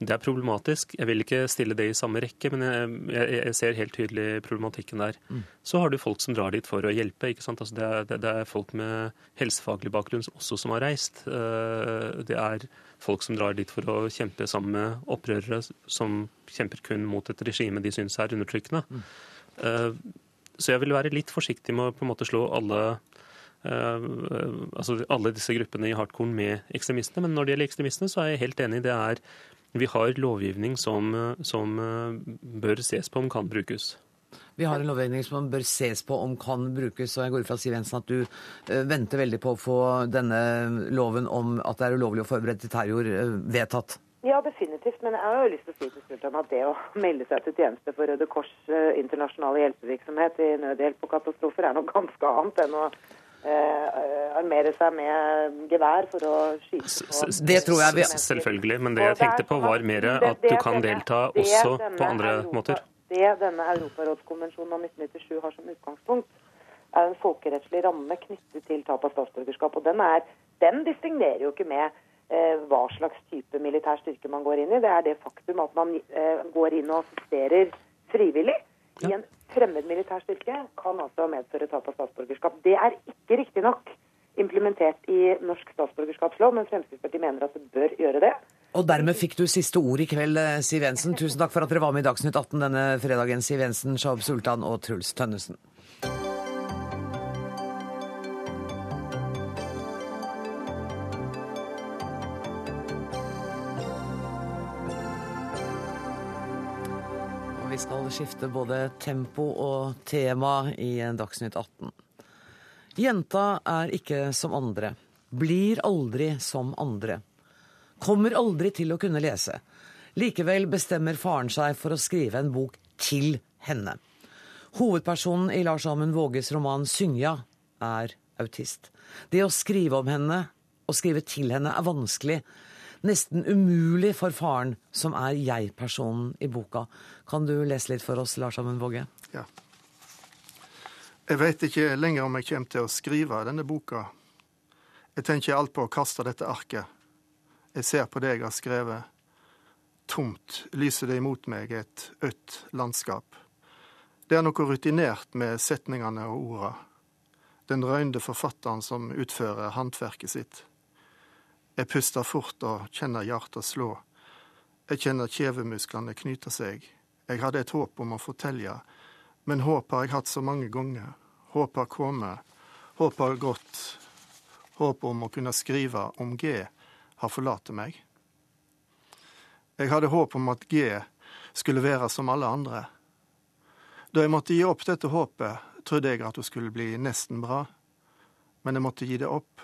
L: Det er problematisk. Jeg vil ikke stille det i samme rekke, men jeg, jeg ser helt tydelig problematikken der. Mm. Så har du folk som drar dit for å hjelpe. ikke sant? Altså det, er, det, er, folk med helsefaglig bakgrunn også som har reist. Eh, det er folk som drar dit for å kjempe sammen med opprørere som kjemper kun mot et regime de syns er undertrykkende. Mm. Eh, så jeg vil være litt forsiktig med å på en måte slå alle Uh, altså alle disse gruppene i hardcore med ekstremistene. Men når det gjelder ekstremistene, så er jeg helt enig. Det er vi har lovgivning som, som eh, bør ses på om kan brukes.
A: Vi har en lovgivning som bør ses på om kan brukes, og jeg går ut fra Siv Jensen at du uh, venter veldig på å få denne loven om at det er ulovlig å forberede til terror, uh, vedtatt.
N: Ja, definitivt. Men jeg har jo lyst til å si til at det å melde seg til tjeneste for Røde Kors internasjonale hjelpevirksomhet i nødhjelp og katastrofer er noe ganske annet enn å eh, armere seg med gevær for å skyte på
A: Det tror jeg vi
L: Selvfølgelig, men det jeg tenkte på var mer at du kan delta også på andre måter.
N: Det denne Europarådskonvensjonen av 1997 har som utgangspunkt, er en folkerettslig ramme knyttet til tap av statsborgerskap. Og den, er, den distingnerer jo ikke med eh, hva slags type militær styrke man går inn i. Det er det faktum at man eh, går inn og assisterer frivillig i en fremmed militær styrke kan altså medføre tap av statsborgerskap. Det er ikke riktig nok implementert i norsk statsborgerskapslov, men Fremskrittspartiet mener at det bør gjøre det.
A: Og dermed fikk du siste ord i kveld, eh, Siv Jensen. Tusen takk for at dere var med i Dagsnytt 18 denne fredagen, Siv Jensen, Shahab Sultan og Truls Tønnesen. Vi skal skifte både tempo og tema i Dagsnytt 18. Jenta er ikke som andre. Blir aldri som andre. Kommer aldri til å kunne lese. Likevel bestemmer faren seg for å skrive en bok til henne. Hovedpersonen i Lars Amund Våges roman 'Synja' er autist. Det å skrive om henne og skrive til henne er vanskelig. Nesten umulig for faren, som er jeg-personen i boka. Kan du lese litt for oss, Lars Amund Våge?
O: Ja. Jeg veit ikke lenger om jeg kommer til å skrive denne boka. Jeg tenker alt på å kaste dette arket. Jeg ser på det jeg har skrevet. Tomt lyser det imot meg et ødt landskap. Det er noe rutinert med setningene og orda. Den røynde forfatteren som utfører håndverket sitt. Jeg puster fort og kjenner hjertet slå. Jeg kjenner kjevemusklene knyte seg. Jeg hadde et håp om å fortelle, men håp har jeg hatt så mange ganger. Håp har kommet, håp har gått. Håp om å kunne skrive om G har forlatt meg. Jeg hadde håp om at G skulle være som alle andre. Da jeg måtte gi opp dette håpet, trodde jeg at hun skulle bli nesten bra. Men jeg måtte gi det opp.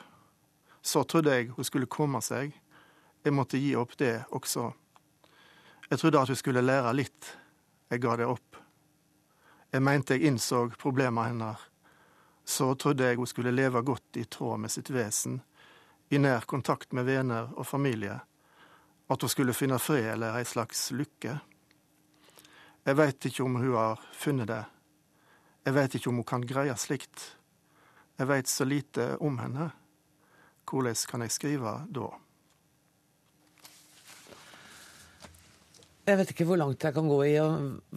O: Så trodde jeg hun skulle komme seg. Jeg måtte gi opp det også. Jeg trodde at hun skulle lære litt. Jeg ga det opp. Jeg mente jeg innså problemene hennes. Så trodde jeg hun skulle leve godt i tråd med sitt vesen, i nær kontakt med venner og familie. At hun skulle finne fred eller ei slags lykke. Jeg veit ikke om hun har funnet det. Jeg veit ikke om hun kan greie slikt. Jeg veit så lite om henne. Hvordan kan jeg skrive da?
A: Jeg vet ikke hvor langt jeg kan gå i å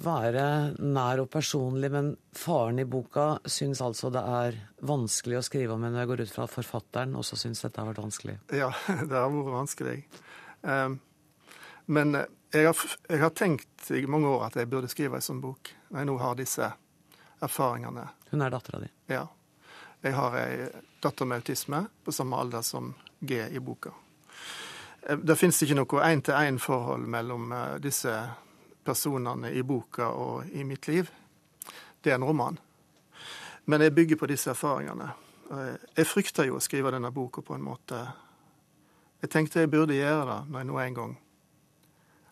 A: være nær og personlig, men faren i boka syns altså det er vanskelig å skrive om henne. Jeg går ut fra at forfatteren også syns dette har vært vanskelig.
O: Ja, det har vært vanskelig. Um, men jeg har, jeg har, tenkt i mange år at jeg burde skrive en sånn bok, når jeg nå har disse erfaringene.
A: Hun er dattera di?
O: Ja. Jeg har ei datter med autisme på samme alder som G i boka. Det finnes ikke noe én-til-én-forhold mellom eh, disse personene i boka og i mitt liv. Det er en roman. Men jeg bygger på disse erfaringene. Eh, jeg frykter jo å skrive denne boka på en måte Jeg tenkte jeg burde gjøre det når jeg nå en gang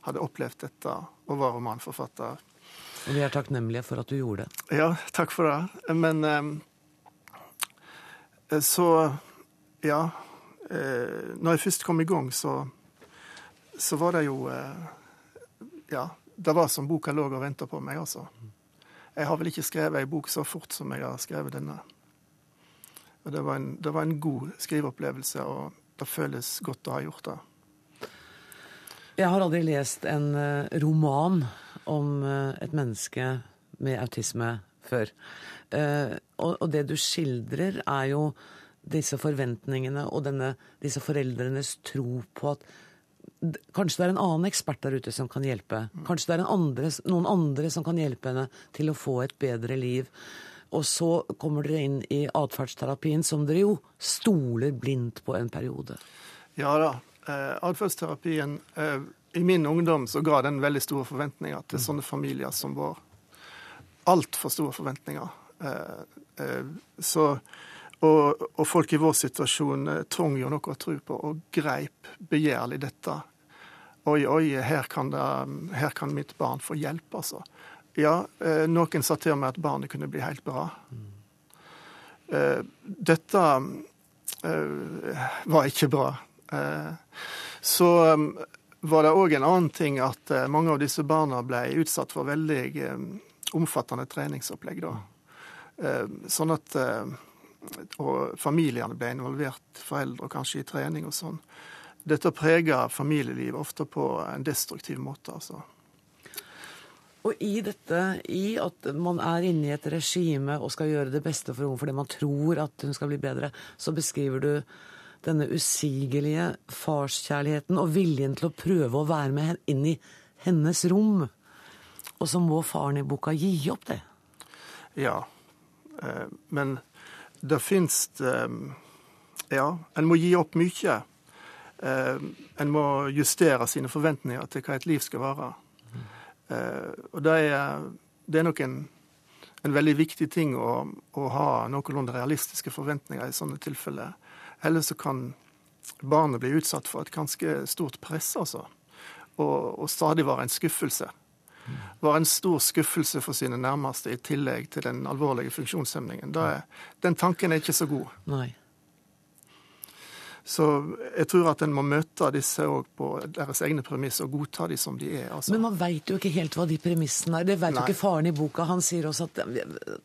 O: hadde opplevd dette og var romanforfatter.
A: Og vi er takknemlige for at du gjorde det.
O: Ja, takk for det. Men eh, så Ja eh, når jeg først kom i gang, så, så var det jo eh, Ja, det var som boka lå og venta på meg, altså. Jeg har vel ikke skrevet ei bok så fort som jeg har skrevet denne. Og det var en, det var en god skriveopplevelse, og det føles godt å ha gjort det.
A: Jeg har aldri lest en uh, roman om et menneske med autisme før. Og, det du skildrer, er jo disse forventningene og denne, disse foreldrenes tro på at Kanskje det er en annen ekspert der ute som kan hjelpe. Kanskje det er andre, noen andre som kan hjelpe henne til å få et bedre liv. Og så kommer dere inn i atferdsterapien, som dere jo stoler blindt på en periode.
O: Ja da. Eh, atferdsterapien eh, I min ungdom så ga den veldig store forventninger til sånne familier som vår. Altfor store forventninger. Eh, så og, og, folk i vår situasjon eh, trong jo noe å tro på, og greip begjærlig dette. Oi, oi, her kan, det, her kan mitt barn få hjelp, altså. Ja, eh, noen sa til meg at barnet kunne bli helt bra. Eh, dette var ikke bra. Så var det òg en annen ting at mange av disse barna ble utsatt for veldig omfattende treningsopplegg. da. Sånn at og familiene ble involvert, foreldre kanskje i trening og sånn. Dette preger familielivet ofte på en destruktiv måte, altså.
A: Og i dette, i at man er inne i et regime og skal gjøre det beste for henne fordi man tror at hun skal bli bedre, så beskriver du denne usigelige farskjærligheten og viljen til å prøve å være med inn i hennes rom. Og så må faren i boka gi opp det.
O: Ja, eh, men det fins eh, Ja, en må gi opp mye. Eh, en må justere sine forventninger til hva et liv skal være. Eh, og det er, det er nok en, en, veldig viktig ting å, å, ha noenlunde realistiske forventninger i sånne tilfeller. Ellers så kan barnet bli utsatt for et ganske stort press, altså. Og, og stadig være en skuffelse. Være en stor skuffelse for sine nærmeste, i tillegg til den alvorlige funksjonshemningen. den tanken er ikke så god.
A: Nei.
O: Så jeg tror at en må møte disse òg på deres egne premisser og godta de som de er. Altså.
A: Men man veit jo ikke helt hva de premissene er. Det veit jo ikke faren i boka. Han sier også at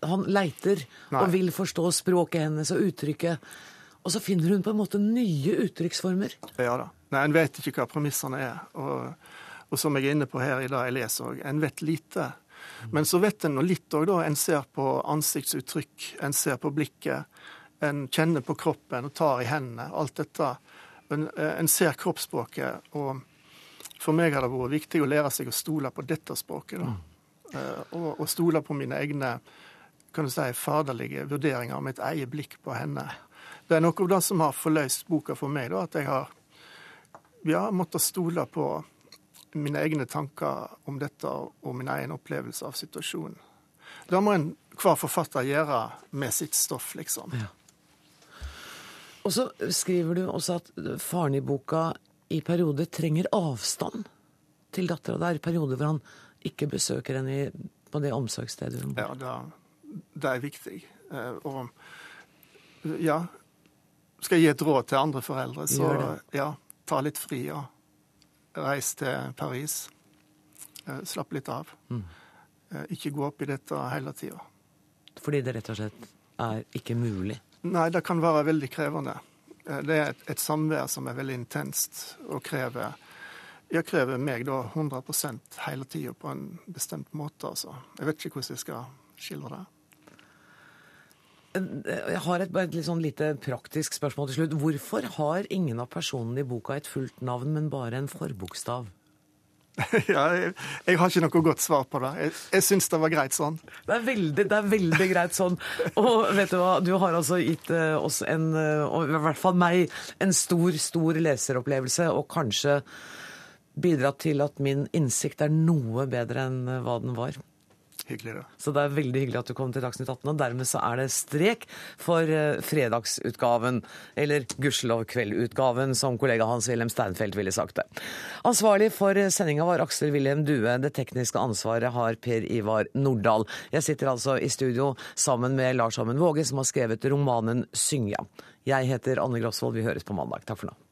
A: han leiter Nei. og vil forstå språket hennes og uttrykket. Og så finner hun på en måte nye uttrykksformer.
O: Ja da. Nei, En vet ikke hva premissene er. Og, og som jeg er inne på her i dag jeg leser òg, en vet lite. Men så vet en litt òg, da. En ser på ansiktsuttrykk, en ser på blikket. En kjenner på kroppen og tar i hendene. Alt dette. En, eh, en ser kroppsspråket. Og for meg har det vært viktig å lære seg å stole på dette språket. da. Mm. Og, og, stole på mine egne kan du si, faderlige vurderinger mitt eget blikk på henne. Det er noe av det som har forløst boka for meg, da, at jeg har ja, måttet stole på mine egne tanker om dette og min egen opplevelse av situasjonen. Det må en, hver forfatter gjøre med sitt stoff, liksom. Ja.
A: Og så skriver du også at faren i boka i perioder trenger avstand til dattera. Det er perioder hvor han ikke besøker henne på det omsorgsstedet hun
O: bor. Ja, det, det er viktig. Eh, og ja, skal jeg gi et råd til andre foreldre, så ja, ta litt fri og reis til Paris. Eh, slapp litt av. Mm. Eh, ikke gå opp i dette hele tida.
A: Fordi det rett og slett er ikke mulig?
O: Nei, det kan være veldig krevende. Eh, det er et, et samvær som er veldig intenst og krever jeg krever meg da 100% hele tida på en bestemt måte. altså. Jeg vet ikke hvordan jeg skal skildre det.
A: Jeg har et, et litt sånn lite praktisk spørsmål til slutt. Hvorfor har ingen av personene i boka et fullt navn, men bare en forbokstav?
O: Ja, jeg, jeg, har ikke noe godt svar på det. Jeg, jeg syns det var greit sånn.
A: Det er, veldig, det er veldig greit sånn. Og vet du hva, du har altså gitt uh, oss en, uh, og i hvert fall meg, en stor, stor leseropplevelse, og kanskje bidratt til at min innsikt er noe bedre enn uh, hva den var.
O: Hyggelig, da.
A: Så det er veldig hyggelig at du kom til Dagsnytt 18. Og dermed så er det strek for uh, fredagsutgaven, eller gudskjelov kveldutgaven, som kollega Hans-Wilhelm Steinfeld ville sagt det. Ansvarlig for sendinga var Aksel Wilhelm Due. Det tekniske ansvaret har Per Ivar Nordahl. Jeg sitter altså i studio sammen med Lars Amund Våge, som har skrevet romanen 'Syngja'. Jeg heter Anne Grosvold. Vi høres på mandag. Takk for nå.